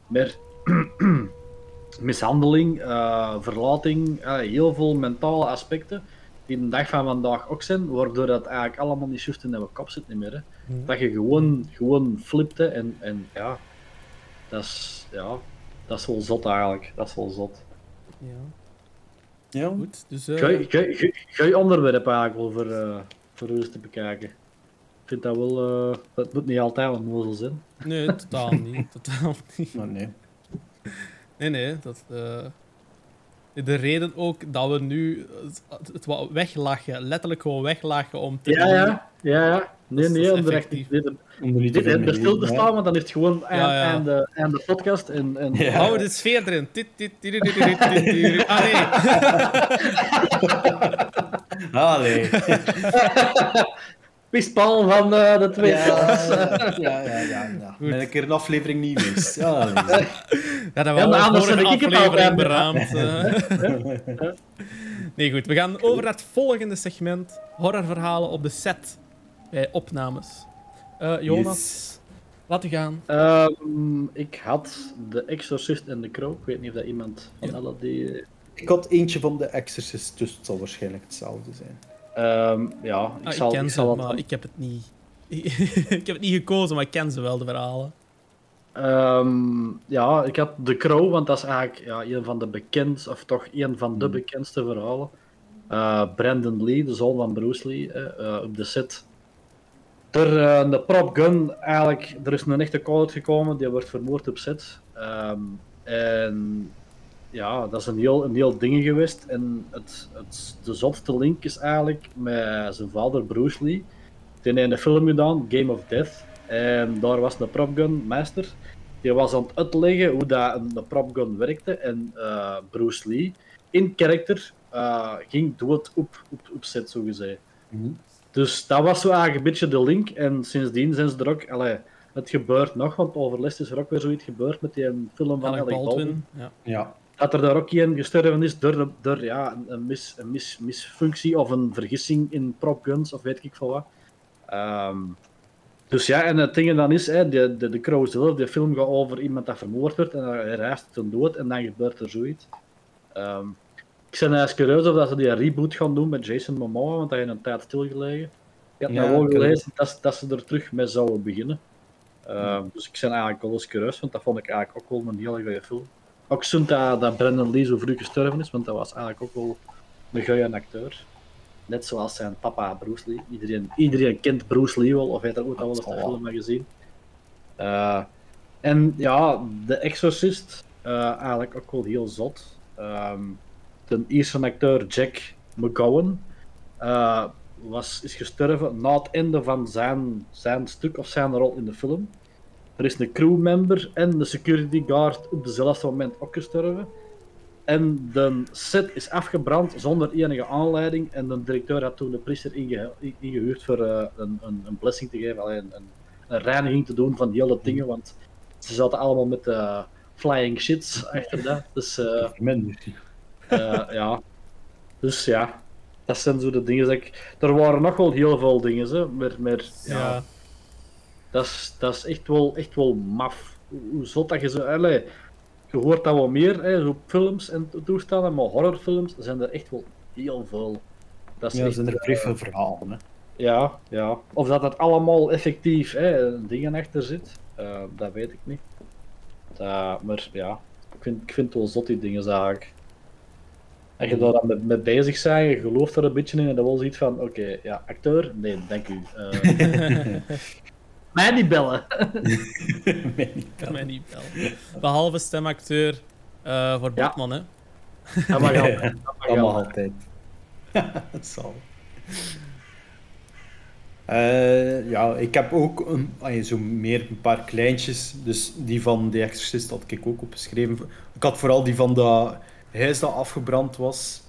met mishandeling, eh, verlating, eh, heel veel mentale aspecten die de dag van vandaag ook zijn, waardoor dat eigenlijk allemaal niet juist in de kop zit niet meer. Hè. Dat je gewoon, gewoon flipte en, en ja, dat is, ja, dat is wel zot eigenlijk. Dat is wel zot. Ja, Ja. goed. Dus, eh, Ga je onderwerp eigenlijk wel voor, eh voor u eens te bekijken. Ik vind dat wel, eh dat moet niet altijd een mozel zijn. Nee, totaal niet. Totaal niet. Maar nee. Nee, nee. Dat, eh, de reden ook dat we nu het, wat weglachen, letterlijk gewoon weglachen om te Ja, ja, ja, ja. Nee, nee, is om er dit, niet dit stil te staan, want dan is het gewoon aan, de, aan de podcast. En, en, Ja. Hou de sfeer erin. Tit, tit, tit, tit, tit. Ah, nee. Allee. Pispal van eh, de twee. Ja, ja, ja, ja. ja. Een keer een aflevering niet geweest. Ja. Ja, dat Ja, was al anders aflevering beraamd. eh. Nee, goed. We gaan over naar het volgende segment. Horrorverhalen op de set. Bij opnames. Eh, Jonas, Yes. laat u gaan. Ehm, ik had de Exorcist en de Crow. Ik weet niet of dat iemand van alle die... Ik had eentje van de Exorcist, dus het zal waarschijnlijk hetzelfde zijn. Ehm, ja, ik Ah, zal, ik ken ik ze, het maar ik heb het niet. ik heb het niet gekozen, maar ik ken ze wel, de verhalen. Ehm, ja, ik had The Crow, want dat is eigenlijk ja, een van de bekendste, of toch een van de bekendste verhalen. Eh, Brandon Lee, de zoon van Bruce Lee, eh, eh, op de set. Er, eh, de prop gun, eigenlijk, er is een echte call uitgekomen, die wordt vermoord op set. Ehm, en ja, dat is een heel, een heel ding geweest. En het, het, de zotste link is eigenlijk met zijn vader Bruce Lee. Die heeft een film gedaan, Game of Death. En daar was een propgun master. Die was aan het uitleggen hoe dat een, een propgun werkte. En eh, Bruce Lee, in karakter, eh, ging dood op, op, op set, zo gezegd. Mhm. Dus dat was zo eigenlijk een beetje de link. En sindsdien zijn ze er ook... Allee, het gebeurt nog, want overlast is er ook weer zoiets gebeurd met die film van Alec Alec Baldwin Baldwin. Ja. Ja. Dat er daar ook een gestorven is door, door ja, een, mis, een mis, misfunctie of een vergissing in propguns of weet ik veel wat. Ehm, dus ja, en het ding dan is, hè, de, de, de Crow zelf, de film gaat over iemand dat vermoord wordt en hij reist ten dood en dan gebeurt er zoiets. Ehm, ik ben eigenlijk curieus of dat ze die reboot gaan doen met Jason Momoa, want hij heeft een tijd stilgelegen. Ik had Ja, nou wel gelezen dat, dat ze er terug mee zouden beginnen. Ehm, Dus ik ben eigenlijk wel eens curieus, want dat vond ik eigenlijk ook wel een hele goede film. Ook zo'n dat, dat Brandon Lee zo vroeg gestorven is, want dat was eigenlijk ook wel een goede acteur. Net zoals zijn papa Bruce Lee. Iedereen, iedereen kent Bruce Lee wel, of heeft er ook al wel eens de Oh. film gezien. Eh, en ja, The Exorcist, eh, eigenlijk ook wel heel zot. Ehm de Ierse acteur Jack McGowan eh, was, is gestorven na het einde van zijn, zijn stuk of zijn rol in de film. Er is een crewmember en de security guard op dezelfde moment ook gestorven. En de set is afgebrand zonder enige aanleiding. En de directeur had toen de priester inge ingehuurd voor eh, een, een, een blessing te geven, alleen een, een reiniging te doen van die hele dingen. Want ze zaten allemaal met eh, flying shits achter dat. Dus eh, eh, ja. Dus ja, dat zijn zo de dingen. Dat ik... Er waren nog wel heel veel dingen, hè, maar, maar ja, Ja. Dat is, dat is echt, wel, echt wel maf. Hoe, zot dat je zo... Allee, je hoort dat wel meer, hè, zo op films en to- toestanden, maar horrorfilms zijn er echt wel heel veel. Dat is Ja, er echt, zijn er eh, vrij veel verhalen. Hè. ja, ja. Of dat het allemaal effectief hè, dingen achter zit, eh, dat weet ik niet. Dat- maar ja, ik vind, ik vind het wel zot die dingen eigenlijk. Als je daar dan mee, mee bezig bent, je gelooft er een beetje in en dan wel ziet van, oké, ja, acteur? Nee, dank u. Eh, mij niet bellen. Kan mij niet bellen. Behalve stemacteur eh, voor Ja. Batman, hè. Dat mag altijd. Dat mag altijd. zal. Eh, ja, ik heb ook een, zo meer een paar kleintjes. Dus die van The Exorcist had ik ook opgeschreven. Ik had vooral die van dat huis dat afgebrand was.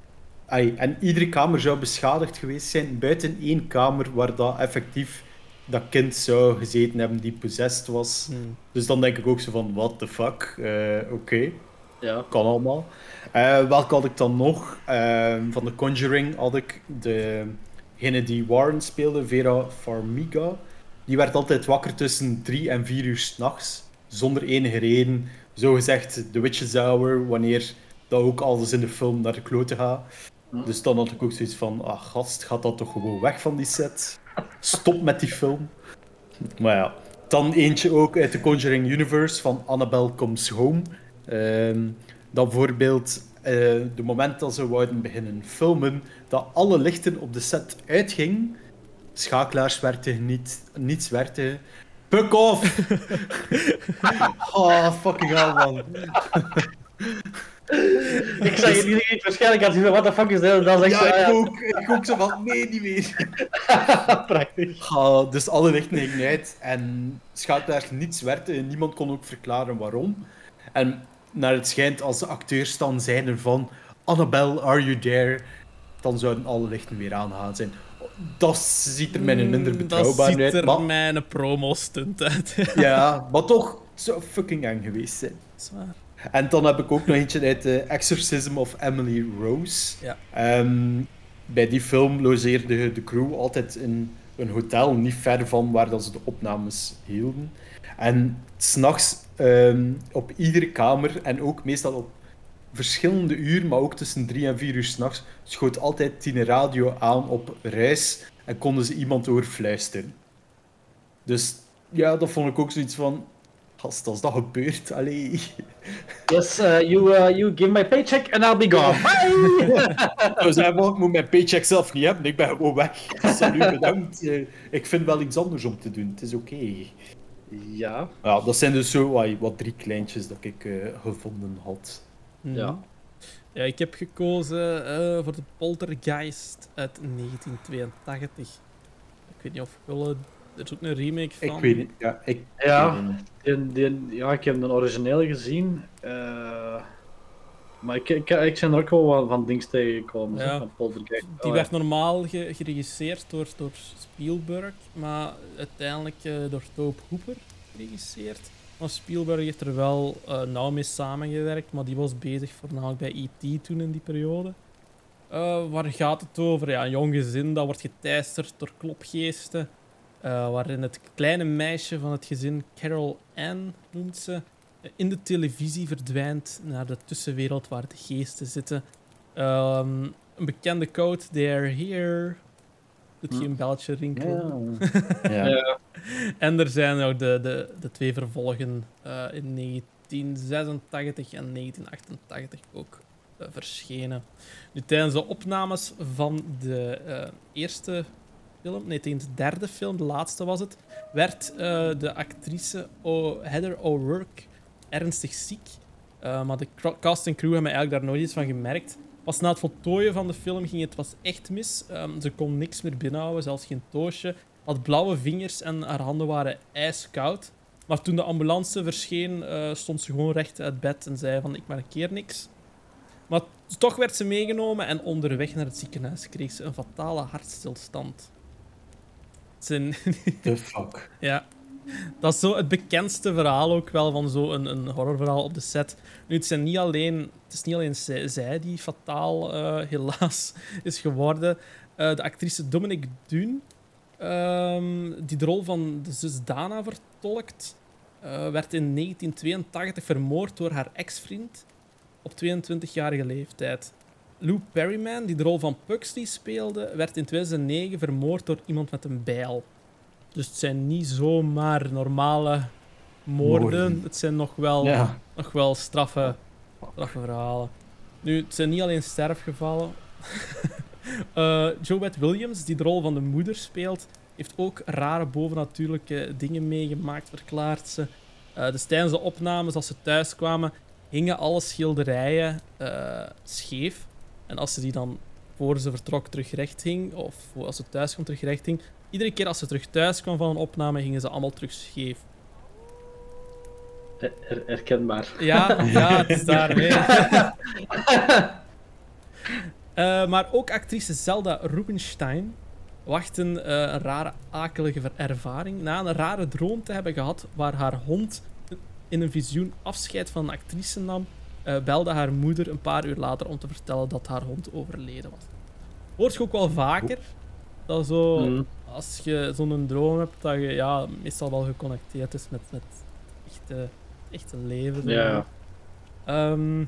En iedere kamer zou beschadigd geweest zijn, buiten één kamer waar dat effectief dat kind zou gezeten hebben die possessed was. Hmm. Dus dan denk ik ook zo van, what the fuck? Eh, Oké Ja. kan allemaal. Eh, welke had ik dan nog? Eh, van The Conjuring had ik degene die Warren speelde, Vera Farmiga. Die werd altijd wakker tussen drie en vier uur s'nachts, zonder enige reden. zogezegd de Witches Hour, wanneer dat ook alles in de film naar de kloten gaat. Dus dan had ik ook zoiets van, ah gast, gaat dat toch gewoon weg van die set? Stop met die film. Maar ja, dan eentje ook uit de Conjuring Universe van Annabelle Comes Home. Ehm, dan bijvoorbeeld eh, de moment dat ze wouden beginnen filmen, dat alle lichten op de set uitgingen. Schakelaars werkten niet, niets werkte. Fuck off! oh, fucking hell, man. Ik zag je niet waarschijnlijk had je van, what the fuck is dat? Dan zeg ik Ja, ik ook. Ik ook zo van, nee, niet meer. Prachtig. Ah, dus alle lichten gingen uit en schakelaars niets werkte en niemand kon ook verklaren waarom. En naar het schijnt, als de acteurs dan zeiden van Annabelle, are you there? Dan zouden alle lichten weer aangaan zijn. Dat ziet er mij minder Mm, betrouwbaar Dat uit. ziet er maar- mijn promo-stunt uit. Ja, maar toch zou fucking eng geweest zijn. Zwaar. En dan heb ik ook nog eentje uit The Exorcism of Emily Rose. Ja. Ehm, bij die film logeerde de crew altijd in een hotel, niet ver van waar dat ze de opnames hielden. En s'nachts um, op iedere kamer, en ook meestal op verschillende uur, maar ook tussen drie en vier uur s'nachts, schoot altijd Tine Radio aan op reis en konden ze iemand overfluisteren. Dus ja, dat vond ik ook zoiets van... Gast, als dat gebeurt, allee... Yes, uh, you, uh, you give my paycheck and I'll be gone. Bye! Dus hij ik moet mijn paycheck zelf niet hebben, ik ben gewoon weg. Salut, bedankt. Eh, Ik vind wel iets anders om te doen, het is oké. Ja. Ja, dat zijn dus zo wat, wat drie kleintjes dat ik eh, gevonden had. Ja. Ja, ik heb gekozen eh, voor de Poltergeist uit 1982. Ik weet niet of ik wil... Er is ook een remake van. Ik weet niet. Ja, ik, Ja. Die, die, ja, ik heb een origineel gezien. eh, maar ik, ik, ik ben er ook wel wat van dings tegengekomen. Ja. Van Poltergeist. Die Oh, werd normaal ge- geregisseerd door, door Spielberg, maar uiteindelijk eh, door Tobe Hooper geregisseerd. Maar Spielberg heeft er wel eh, nauw mee samengewerkt, maar die was bezig voornamelijk bij E.T. toen in die periode. Eh, waar gaat het over? Ja, een jong gezin dat wordt geteisterd door klopgeesten. Eh, waarin het kleine meisje van het gezin, Carol Ann noemt ze, eh, in de televisie verdwijnt naar de tussenwereld waar de geesten zitten. Ehm, een bekende code, they're here. Doet geen belletje rinkelen. Ja. Ja. En er zijn ook de, de, de twee vervolgen eh, in 1986 en 1988 ook verschenen. Nu, tijdens de opnames van de eh, eerste film, nee, tijdens de derde film, de laatste was het, werd eh, de actrice o Heather O'Rourke ernstig ziek. Eh, maar de cast en crew hebben eigenlijk daar nooit iets van gemerkt. Pas na het voltooien van de film ging het was echt mis. Ehm, ze kon niks meer binnenhouden, zelfs geen toosje. Had blauwe vingers en haar handen waren ijskoud. Maar toen de ambulance verscheen, eh, stond ze gewoon recht uit bed en zei van ik markeer niks. Maar toch werd ze meegenomen en onderweg naar het ziekenhuis kreeg ze een fatale hartstilstand. Zijn- The fuck. ja. Dat is zo het bekendste verhaal ook wel van zo'n een, een horrorverhaal op de set. Nu, het, zijn niet alleen, het is niet alleen zij, zij die fataal eh, helaas is geworden. Eh, de actrice Dominic Dune, ehm, die de rol van de zus Dana vertolkt, eh, werd in 1982 vermoord door haar ex-vriend op 22-jarige leeftijd. Lou Perryman, die de rol van Pugsley speelde, werd in 2009 vermoord door iemand met een bijl. Dus het zijn niet zomaar normale moorden. Moorden. Het zijn nog wel, Ja. nog wel straffe, straffe verhalen. Nu, het zijn niet alleen sterfgevallen. Eh Joebeth Williams, die de rol van de moeder speelt, heeft ook rare bovennatuurlijke dingen meegemaakt, verklaart ze. Eh, dus tijdens de opnames, als ze thuis kwamen, hingen alle schilderijen eh, scheef. En als ze die dan voor ze vertrok terug recht hing, of als ze thuis kwam terug recht hing, iedere keer als ze terug thuis kwam van een opname, gingen ze allemaal terug scheef. her- her- herkenbaar. Ja, ja, het is daarmee. Eh, maar ook actrice Zelda Rubinstein wachten eh, een rare, akelige ervaring. Na een rare droom te hebben gehad waar haar hond in een visioen afscheid van een actrice nam, eh, belde haar moeder een paar uur later om te vertellen dat haar hond overleden was. Hoort je ook wel vaker? Dat zo, Mm. als je zo'n droom hebt, dat je ja, meestal wel geconnecteerd is met, met echte echte leven. Ja. Ehm,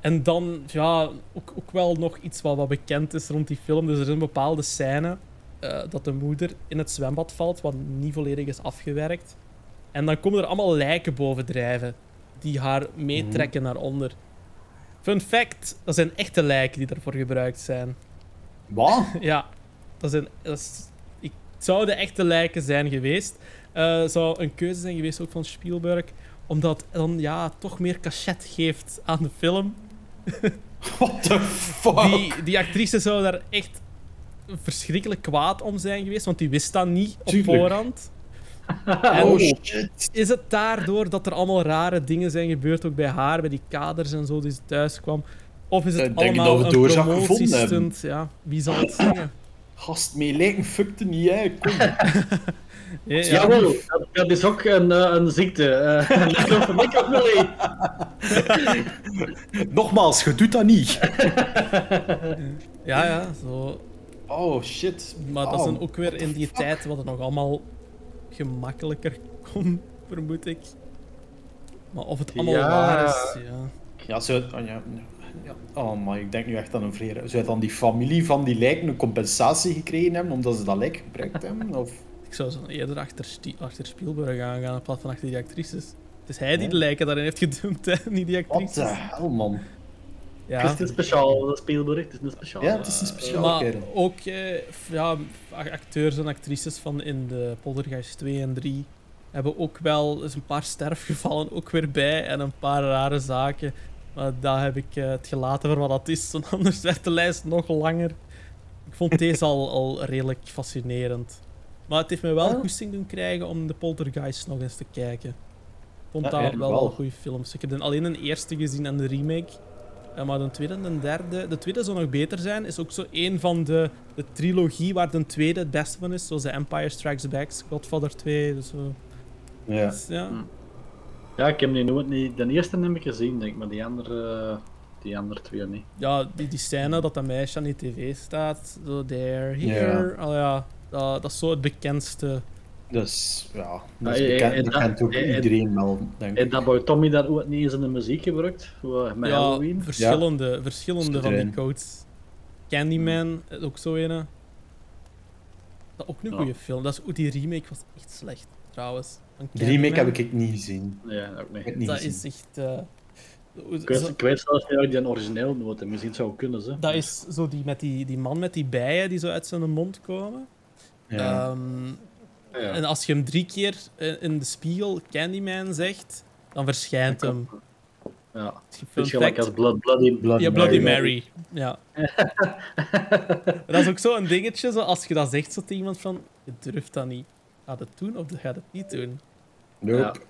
en dan, ja, ook, ook wel nog iets wat, wat bekend is rond die film. Dus er is een bepaalde scène eh, dat de moeder in het zwembad valt, wat niet volledig is afgewerkt. En dan komen er allemaal lijken bovendrijven die haar meetrekken naar onder. Fun fact, dat zijn echte lijken die daarvoor gebruikt zijn. Wat? Ja, dat zijn, dat is, ik, het zouden echte lijken zijn geweest. Eh zou een keuze zijn geweest ook van Spielberg, omdat dan ja, toch meer cachet geeft aan de film. What the fuck? Die, die actrice zou daar echt verschrikkelijk kwaad om zijn geweest, want die wist dat niet op Tuurlijk. voorhand. En Oh shit. is het daardoor dat er allemaal rare dingen zijn gebeurd, ook bij haar, bij die kaders en zo, die ze thuis kwam? Of is het Ik denk allemaal dat we een promotiestunt? Ja, wie zal het zeggen? Gast, mee lijken fukte niet. Kom. Ja, ja. Jawel, dat, is ook een, eh, een ziekte. eh. Nogmaals, je doet dat niet. ja, ja, zo. Oh shit. Maar dat is dan ook weer in die tijd wat het nog allemaal gemakkelijker kon, vermoed ik. Maar of het allemaal Ja. waar is, ja. Ja, zo, oh, ja, ja. Oh, maar ik denk nu echt aan een vreer. Zou dan die familie van die lijken een compensatie gekregen hebben omdat ze dat lijk gebruikt hebben? Of... Ik zou zo eerder achter, achter Spielberg aangaan in plaats van achter die actrices. Het is hij die de lijken daarin heeft gedumpt, hè? niet die Wat actrices. de hel, man. Het Ja. is een speciaal dat Spielberg, het is een speciaal. Ja, het is een speciaal Maar kerel. ook eh, ja, acteurs en actrices van in de Poltergeist 2 en 3 hebben ook wel eens een paar sterfgevallen ook weer bij en een paar rare zaken. Maar daar heb ik eh, het gelaten voor wat dat is, want anders werd de lijst nog langer. Ik vond deze al, al redelijk fascinerend. Maar het heeft me wel Ja. goesting doen krijgen om de Poltergeist nog eens te kijken. Ik vond Ja, dat eigenlijk wel wel. goede films. Ik heb dan alleen een eerste gezien en de remake. Ja, maar de tweede en de derde... De tweede zou nog beter zijn. Is ook zo een van de, de trilogie waar de tweede het beste van is. Zoals The Empire Strikes Back, Godfather 2. Dus, zo. Ja. Dus, ja. Ja, ik heb die nooit niet. De eerste heb ik gezien, denk ik, maar die andere, eh, die andere twee niet. ja, die, die scène dat dat meisje aan die tv staat. Zo, there, here. Al ja, dat, dat is zo het bekendste. Dus ja, dat is bekend. en Dat kent ook en- iedereen wel, denk En ik. dat Boy Tommy dat ooit niet eens in de muziek gebruikt, met ja, Halloween. verschillende, verschillende van die codes. Candyman, eh, ook zo een. Dat ook een Ja. goede film. Dat is, oeh, die remake was echt slecht, trouwens. De remake heb ik niet gezien. Ja, ook niet. Niet Dat gezien. is echt. eh, Ik weet, ik weet zelfs niet die een origineel nooit heb. Misschien zou kunnen ze. dat is zo die, met die, die man met die bijen die zo uit zijn mond komen. Ja. Ehm, Ja. En als je hem drie keer eh, in de spiegel Candyman zegt, dan verschijnt hem. Ja. Fun Het is gelijk als Blood, Bloody, Bloody Ja, Bloody Mary. Mary. Ja. dat is ook zo een dingetje, zo, als je dat zegt zo tegen iemand van, je durft dat niet. Gaat het doen of gaat het niet doen? Nope.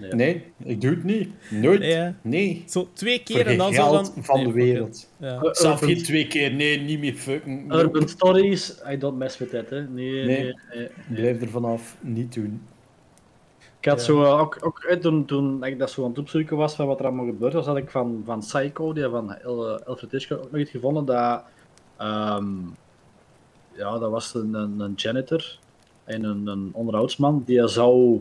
Nee. Nee, ik doe het niet. Nooit. Nee. Zo twee Voor keer en dan zo geld van... van nee, de wereld. Ja. Uh, Zelf urban, geen twee keer. Nee, niet meer fucking. urban Stories, I don't mess with that, hè. Nee, nee. Nee. nee, nee. Blijf er vanaf. Niet doen. Ik had Ja. zo eh, ook, ook eh, toen, toen ik dat zo aan het opzoeken was van wat er allemaal gebeurd was, had ik van, van Psycho, die van eh, Alfred Hitchcock, ook nog iets gevonden dat, ehm, ja, dat was een, een, een janitor en een, een onderhoudsman, die zou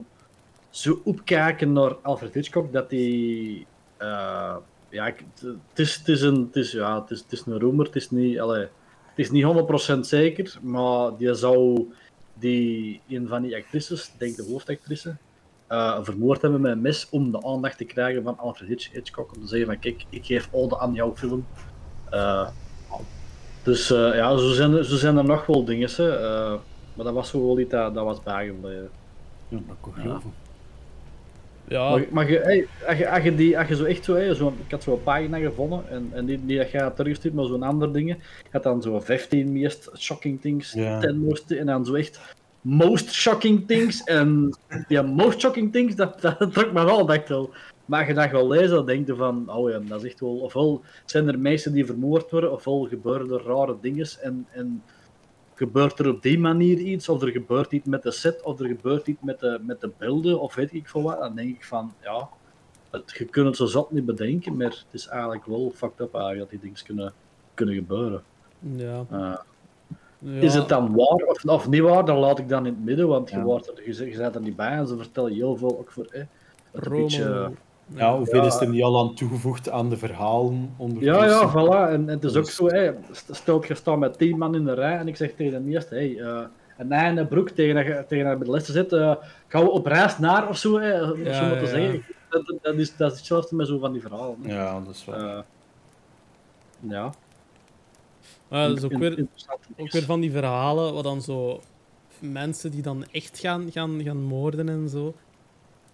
zo opkijken naar Alfred Hitchcock dat hij, eh, ja, het is, het is een, het is, ja, het is, het is een rumor, het is niet, allee, het is niet 100% zeker, maar die zou die een van die actrices, ik denk de hoofdactrice, eh, vermoord hebben met een mes om de aandacht te krijgen van Alfred Hitch- Hitchcock. Om te zeggen van kijk, ik geef ode aan jouw film. Eh, dus eh, ja, zo zijn, er, zo zijn er nog wel dingen. hè. Eh, maar dat was zo wel iets dat, dat was bijgebleven. Ja, dat kan ik Ja. Ja, Maar, maar je, hey, als, je, als, je die, als je zo echt zo, hey, zo ik had zo'n pagina gevonden, en, en die, die dat je had teruggestuurd, maar zo'n andere dingen. Je had dan zo 15 meest shocking things, Ja. 10 most, en dan zo echt most shocking things. En die most shocking things, dat, dat trok me wel, dacht wel. Maar als je dat wel leest, dan denk je van, oh ja, dat is echt wel, ofwel zijn er mensen die vermoord worden, ofwel gebeuren er rare dingen en, en gebeurt er op die manier iets, of er gebeurt iets met de set, of er gebeurt iets met de, met de beelden, of weet ik veel wat, dan denk ik van, ja, het, je kunt het zo zat niet bedenken, maar het is eigenlijk wel fucked up eigenlijk dat die dingen kunnen, kunnen gebeuren. ja. Eh, Ja, Is het dan waar of, of niet waar, dan laat ik dan in het midden, want je, wordt er, je, je bent er niet bij en ze vertellen heel veel ook voor... Eh, een beetje- Ja, hoeveel Ja. is er niet al aan toegevoegd aan de verhalen ja, ondertussen? ja, voilà. En, en het is ook Dus- zo, stel je staat met tien man in de rij en ik zeg tegen de eerste, hey, eh, een einde broek tegen dat je tegen je bij de lessen zit, eh, gaan we op reis naar of zo, hè, om Ja, zo maar te ja. zeggen. Dat, dat, dat is, dat is hetzelfde met zo van die verhalen. hè. Ja, dat is wel. Eh, ja. Maar dat is ook weer, ook weer van die verhalen, wat dan zo mensen die dan echt gaan, gaan, gaan moorden en zo,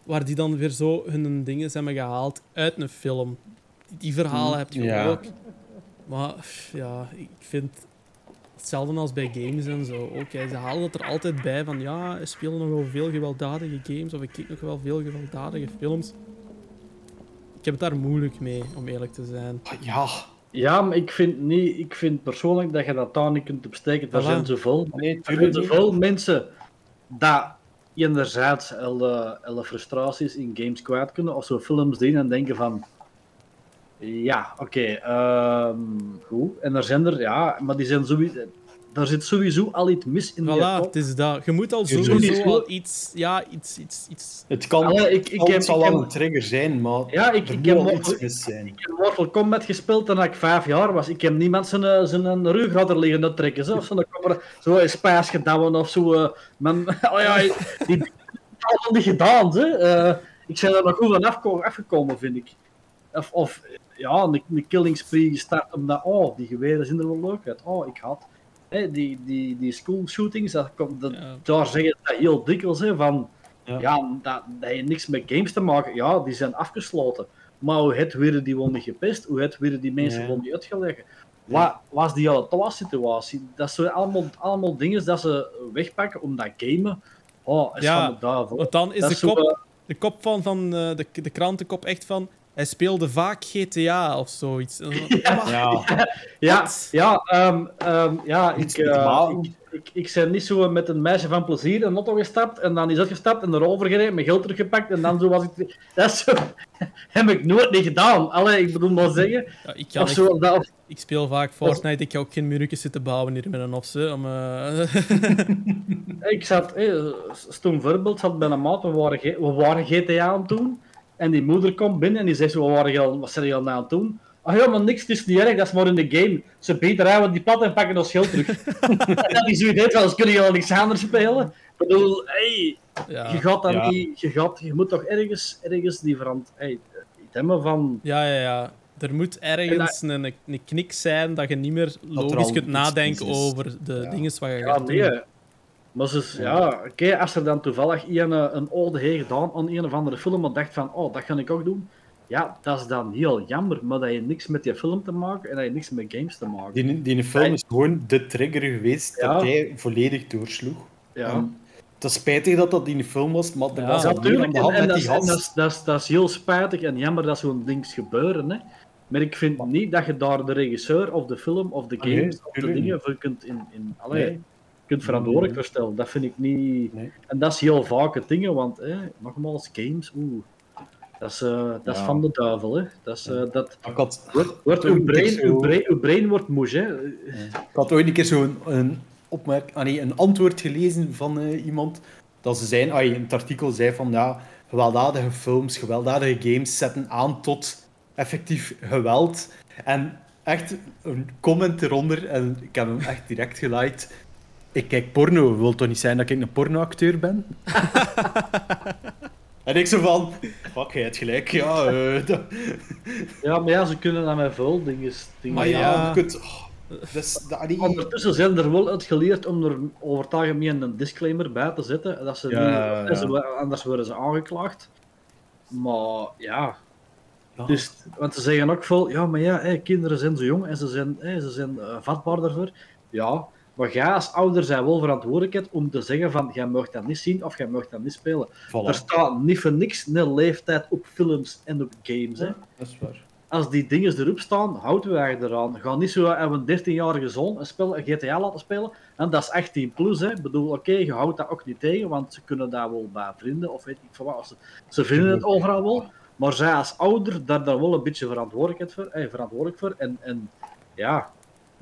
waar die dan weer zo hun dingen hebben gehaald uit een film. Die, verhalen heb je Ja. ook. Maar ja, ik vind hetzelfde als bij games en zo. Ook, ze halen het er altijd bij van ja, er spelen nog wel veel gewelddadige games of ik kijk nog wel veel gewelddadige films. Ik heb het daar moeilijk mee, om eerlijk te zijn. Ja, Ja, maar ik vind, niet, ik vind persoonlijk dat je dat daar niet kunt opsteken. Er Voilà. zijn zoveel, nee, er zijn niet. zoveel mensen dat enerzijds alle, alle frustraties in games kwijt kunnen of zo films zien en denken van ja, oké, ehm, goed. En er zijn er, ja, maar die zijn sowieso, daar zit sowieso al iets mis in die Voilà, kop. het is dat. Je moet al sowieso moet- al iets, ja, iets, iets, iets Het kan, Allee, ik- ik heb- zal ik wel heb- een trigger zijn, maar Ja, ik, er ik moet heb wel Mortal, iets mis zijn. ik heb Mortal Kombat gespeeld toen ik vijf jaar was. Ik heb niemand zijn, eh, zijn ruggraat er liggen te trekken. Zo, of zo, dan kwam er zo een spijs gedouwen of zo. eh, men, oh ja, die allemaal niet gedaan. Hè. Eh, ik ben er nog goed van afko- afgekomen, vind ik. Of, of ja, een, een killing spree gestart omdat, oh, die geweren zien er wel leuk uit. Oh, ik had. Hè, die, die, die school shootings, dat komt, dat, Ja. daar zeggen ze dat heel dikwijls hè, van. Ja. Ja, dat, dat heeft niks met games te maken. Ja, die zijn afgesloten. Maar hoe het weer die wel niet gepest? Hoe het weer die mensen wel niet uitgelegd? Wat was die alle situatie? Dat zijn allemaal, allemaal dingen dat ze wegpakken omdat gamen. Oh, is Ja, van de duivel. Want dan is Dat de zo, kop, eh, de kop van, van eh, de, de krantenkop echt van. Hij speelde vaak GTA of zoiets. Maar- Ja, Ja, Wat? ja, ehm, ehm, ja Iets ik, eh, ik, ik, ik ben niet zo met een meisje van plezier een auto gestapt en dan is uitgestapt en erover gereden, mijn geld teruggepakt en dan zo was ik... Dat is zo... heb ik nooit niet gedaan. Allee, ik bedoel maar zeggen. Ja, ik, kan Of echt- zo, dat, of- ik speel vaak Fortnite. Ik ga ook geen muurtjes zitten bouwen hier met een opse. Om, eh, ik zat, eh, stom voorbeeld, zat bij een maat, we waren, we waren GTA aan het doen. En die moeder komt binnen en die zegt zo, wat, waren je al, wat zijn je al nou aan het doen? Ah ja, maar niks, het is niet erg, dat is maar in de game. Ze beter rijden die plat en pakken ons geld terug. en dat is zoiets, wel eens kunnen je al niks anders spelen. Ik bedoel, hey, ja. je gaat dan Ja. niet, je, gaat, je moet toch ergens, ergens die verant... Hey, hebben van... ja, ja, ja. Er moet ergens een, een knik zijn dat je niet meer logisch kunt nadenken over de Ja. dingen wat je Ja, gaat nee. doen. Maar ze, ja, oké, als er dan toevallig een, eh, een ode heeft gedaan aan een of andere film en dacht van, oh, dat ga ik ook doen. Ja, dat is dan heel jammer, maar dat je niks met die film te maken en dat je niks met games te maken. die, die film is gewoon de trigger geweest Ja. dat hij volledig doorsloeg. Ja. En het is spijtig dat dat in de film was, maar Ja, was Natuurlijk, de en, en met dat, die is, dat, is, dat, is, dat is heel spijtig en jammer dat zo'n ding gebeuren. Hè. Maar ik vind niet dat je daar de regisseur of de film of de Ah, nee, games of de dingen voor kunt, in, in, allee, Nee. Kunt verantwoordelijk voor stellen. Dat vind ik niet... Nee. En dat is heel vaak het ding, want hè, nogmaals, games, oeh, dat is, eh, dat is Ja. van de duivel. Hè. Dat is, eh, dat, Ik had, wordt, uw, brein, zo- uw, brein, uw brein wordt moe. Hè. ik had ooit een keer zo'n een, opmerk, ah nee, een antwoord gelezen van eh, iemand. Dat ze zijn, ah, in het artikel zei van ja, gewelddadige films, gewelddadige games zetten aan tot effectief geweld. En echt een comment eronder, en ik heb hem echt direct geliked. Ik kijk porno, wil toch niet zijn dat ik een pornoacteur ben? en ik zo van, fuck, jij hebt gelijk, ja. eh, dat- Ja, maar ja, ze kunnen dat met veel dingen. dingen maar ja, ja. je kunt... oh, dus, dat, die, Ondertussen zijn er wel uit geleerd om er over het algemeen een disclaimer bij te zetten. Dat ze Ja, niet, ja. anders worden ze aangeklaagd. Maar ja, Ja. dus, want ze zeggen ook veel, ja, maar ja, hé, kinderen zijn zo jong en ze zijn, hé, ze zijn eh, vatbaar daarvoor. Ja, maar jij als ouder zijn wel verantwoordelijkheid om te zeggen van, jij mag dat niet zien of jij mag dat niet spelen. Voilà. Er staat niet voor niks een leeftijd op films en op games. Hè. Dat is waar. Als die dingen erop staan, houden wij eraan. Ga niet zo hebben een 13-jarige zoon een, spel, een GTA laten spelen. En dat is 18 plus. Hè. Ik bedoel, oké, je houdt dat ook niet tegen, want ze kunnen daar wel bij vrienden of weet ik veel wat. Ze, ze vinden het overal wel. Maar zij als ouder, daar, daar wel een beetje verantwoordelijkheid voor, eh, verantwoordelijk voor. En, en ja,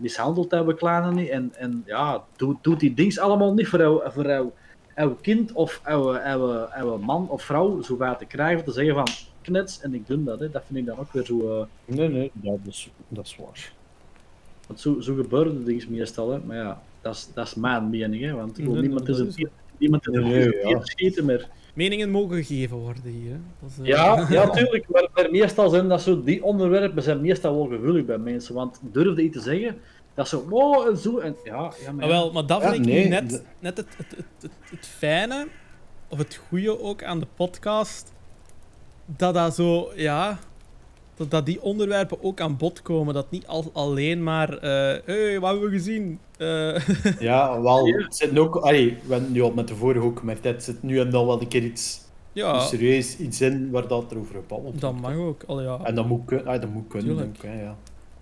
mishandeld hebben, kleine niet. En, en ja, doet doet die dings allemaal niet voor jou, voor jou, jouw kind of jouw, jouw, jouw man of vrouw zo waar te krijgen, te zeggen van knets en ik doe dat. Hè. Dat vind ik dan ook weer zo... eh, Nee, nee, dat is, dat is waar. want zo, zo gebeuren de dingen meestal, hè. maar ja, dat is, dat is mijn mening, hè. want ik wil Nee, niemand in dat zijn niemand in Nee, zijn ja. schieten, maar... Meningen mogen gegeven worden hier. Dat is, eh, Ja, ja, tuurlijk. Maar, maar meestal zijn dat zo, die onderwerpen zijn meestal wel gevoelig bij mensen. Want durfde iets te zeggen, dat is zo, oh, en zo. En, ja, ja, maar Ah, wel, maar dat Ja, vind ik nee, net, net het, het, het, het, het fijne, of het goede ook aan de podcast, dat dat zo, ja, dat, dat die onderwerpen ook aan bod komen. Dat niet al, alleen maar, eh hey, wat hebben we gezien? Eh, Ja, wel, het zit ook... Allee, we hebben nu al met de vorige ook gemerkt, het zit nu en dan wel een keer iets ja, serieus iets in waar dat er over gebabbeld dat mag ook. Allee, ja. En dat moet, kun- ah, dat moet kunnen, ook, hè, ja.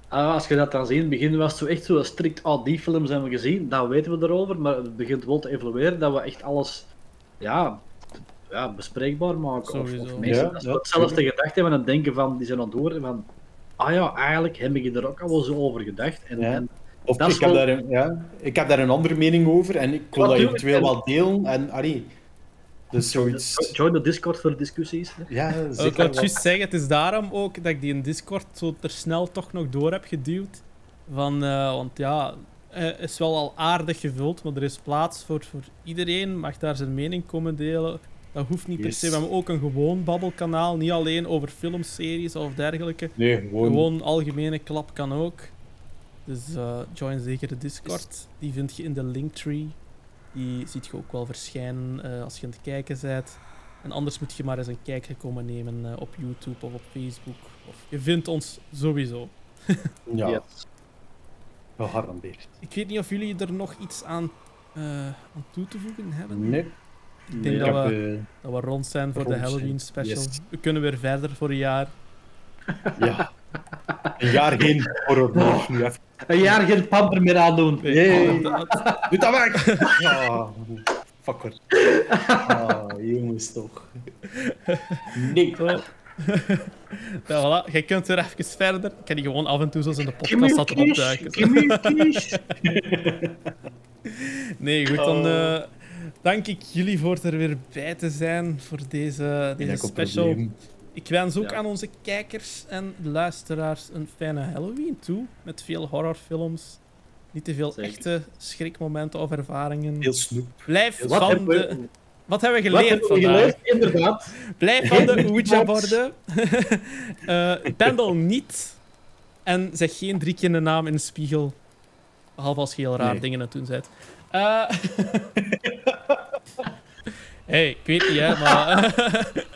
Ah, als je dat dan ziet, in het begin was het zo echt zo strikt, ah, die films hebben we gezien, dan weten we erover. Maar het begint wel te evolueren, dat we echt alles, ja, ja bespreekbaar maken. Of, Sowieso. of mensen Ja, dat ja, hetzelfde gedacht hebben en denken van, die zijn aan het horen van, ah ja, eigenlijk heb ik er ook al wel zo over gedacht. En, Ja. en Of Dat ik, is heb wel- daar een, ja, ik heb daar een andere mening over en ik wil dat eventueel en- wel delen. En, allee, dus zoiets... join de Discord voor discussies. hè. Ja, Ik zeker wou wel. juist zeggen, het is daarom ook dat ik die in Discord zo er snel toch nog door heb geduwd. Van, eh, want ja, het is wel al aardig gevuld, maar er is plaats voor, voor iedereen. Mag daar zijn mening komen delen. Dat hoeft niet per Yes. se. We hebben ook een gewoon babbelkanaal, niet alleen over filmseries of dergelijke. Nee, gewoon... Gewoon algemene klap kan ook. Dus eh, join zeker de Discord. Die vind je in de linktree. Die ziet je ook wel verschijnen eh, als je aan het kijken bent. En anders moet je maar eens een kijkje komen nemen eh, op YouTube of op Facebook. Of je vindt ons sowieso. Ja, Ja. gegarandeerd. Ik weet niet of jullie er nog iets aan, eh, aan toe te voegen hebben. Nee. Ik denk Nee, dat, we, heb, eh, dat we rond zijn voor de rond. Halloween special. Yes. We kunnen weer verder voor een jaar. ja. Een jaar geen horror meer. Een jaar geen pamper meer aandoen. Inderdaad. Doe dat weg! Ah, fucker. Ah, jongens toch. Nee. Zo. ja, voilà. Jij kunt weer even verder. Ik kan die gewoon af en toe zoals in de podcast laten opduiken. Nee, goed, dan Oh. Eh, dank ik jullie voor er weer bij te zijn voor deze, deze special. probleem. Ik wens ook Ja. aan onze kijkers en luisteraars een fijne Halloween toe. Met veel horrorfilms. Niet te veel Zeker. echte schrikmomenten of ervaringen. Heel snoep. Blijf Wat van hebben we- de... Wat hebben we Wat geleerd hebben we vandaag? geleerd? Inderdaad. Blijf van de Ouija-borden. Eh pendel niet. En zeg geen drie keer in de naam in de spiegel. Behalve als je heel raar Nee. dingen aan het doen bent. Eh hey, ik weet niet, hè, maar...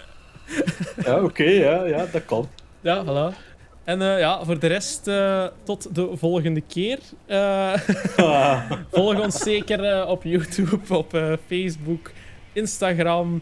Ja, oké, ja, ja, dat kan. ja, voilà. En eh, ja, voor de rest, eh, tot de volgende keer. Ah, volg ons zeker op YouTube, op Facebook, Instagram.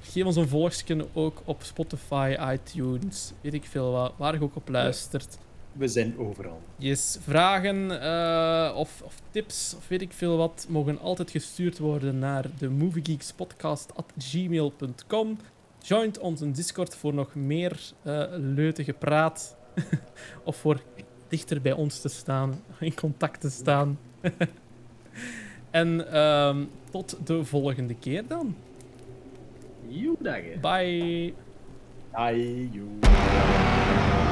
Geef ons een volgje ook op Spotify, iTunes, weet ik veel wat, waar je ook op luistert. We zijn overal. Yes, vragen eh, of, of tips of weet ik veel wat mogen altijd gestuurd worden naar de moviegeekspodcast.gmail.com. Join ons in Discord voor nog meer eh leute gepraat. of voor dichter bij ons te staan, in contact te staan. en ehm, tot de volgende keer dan. Joe. Bye. Ai, joe.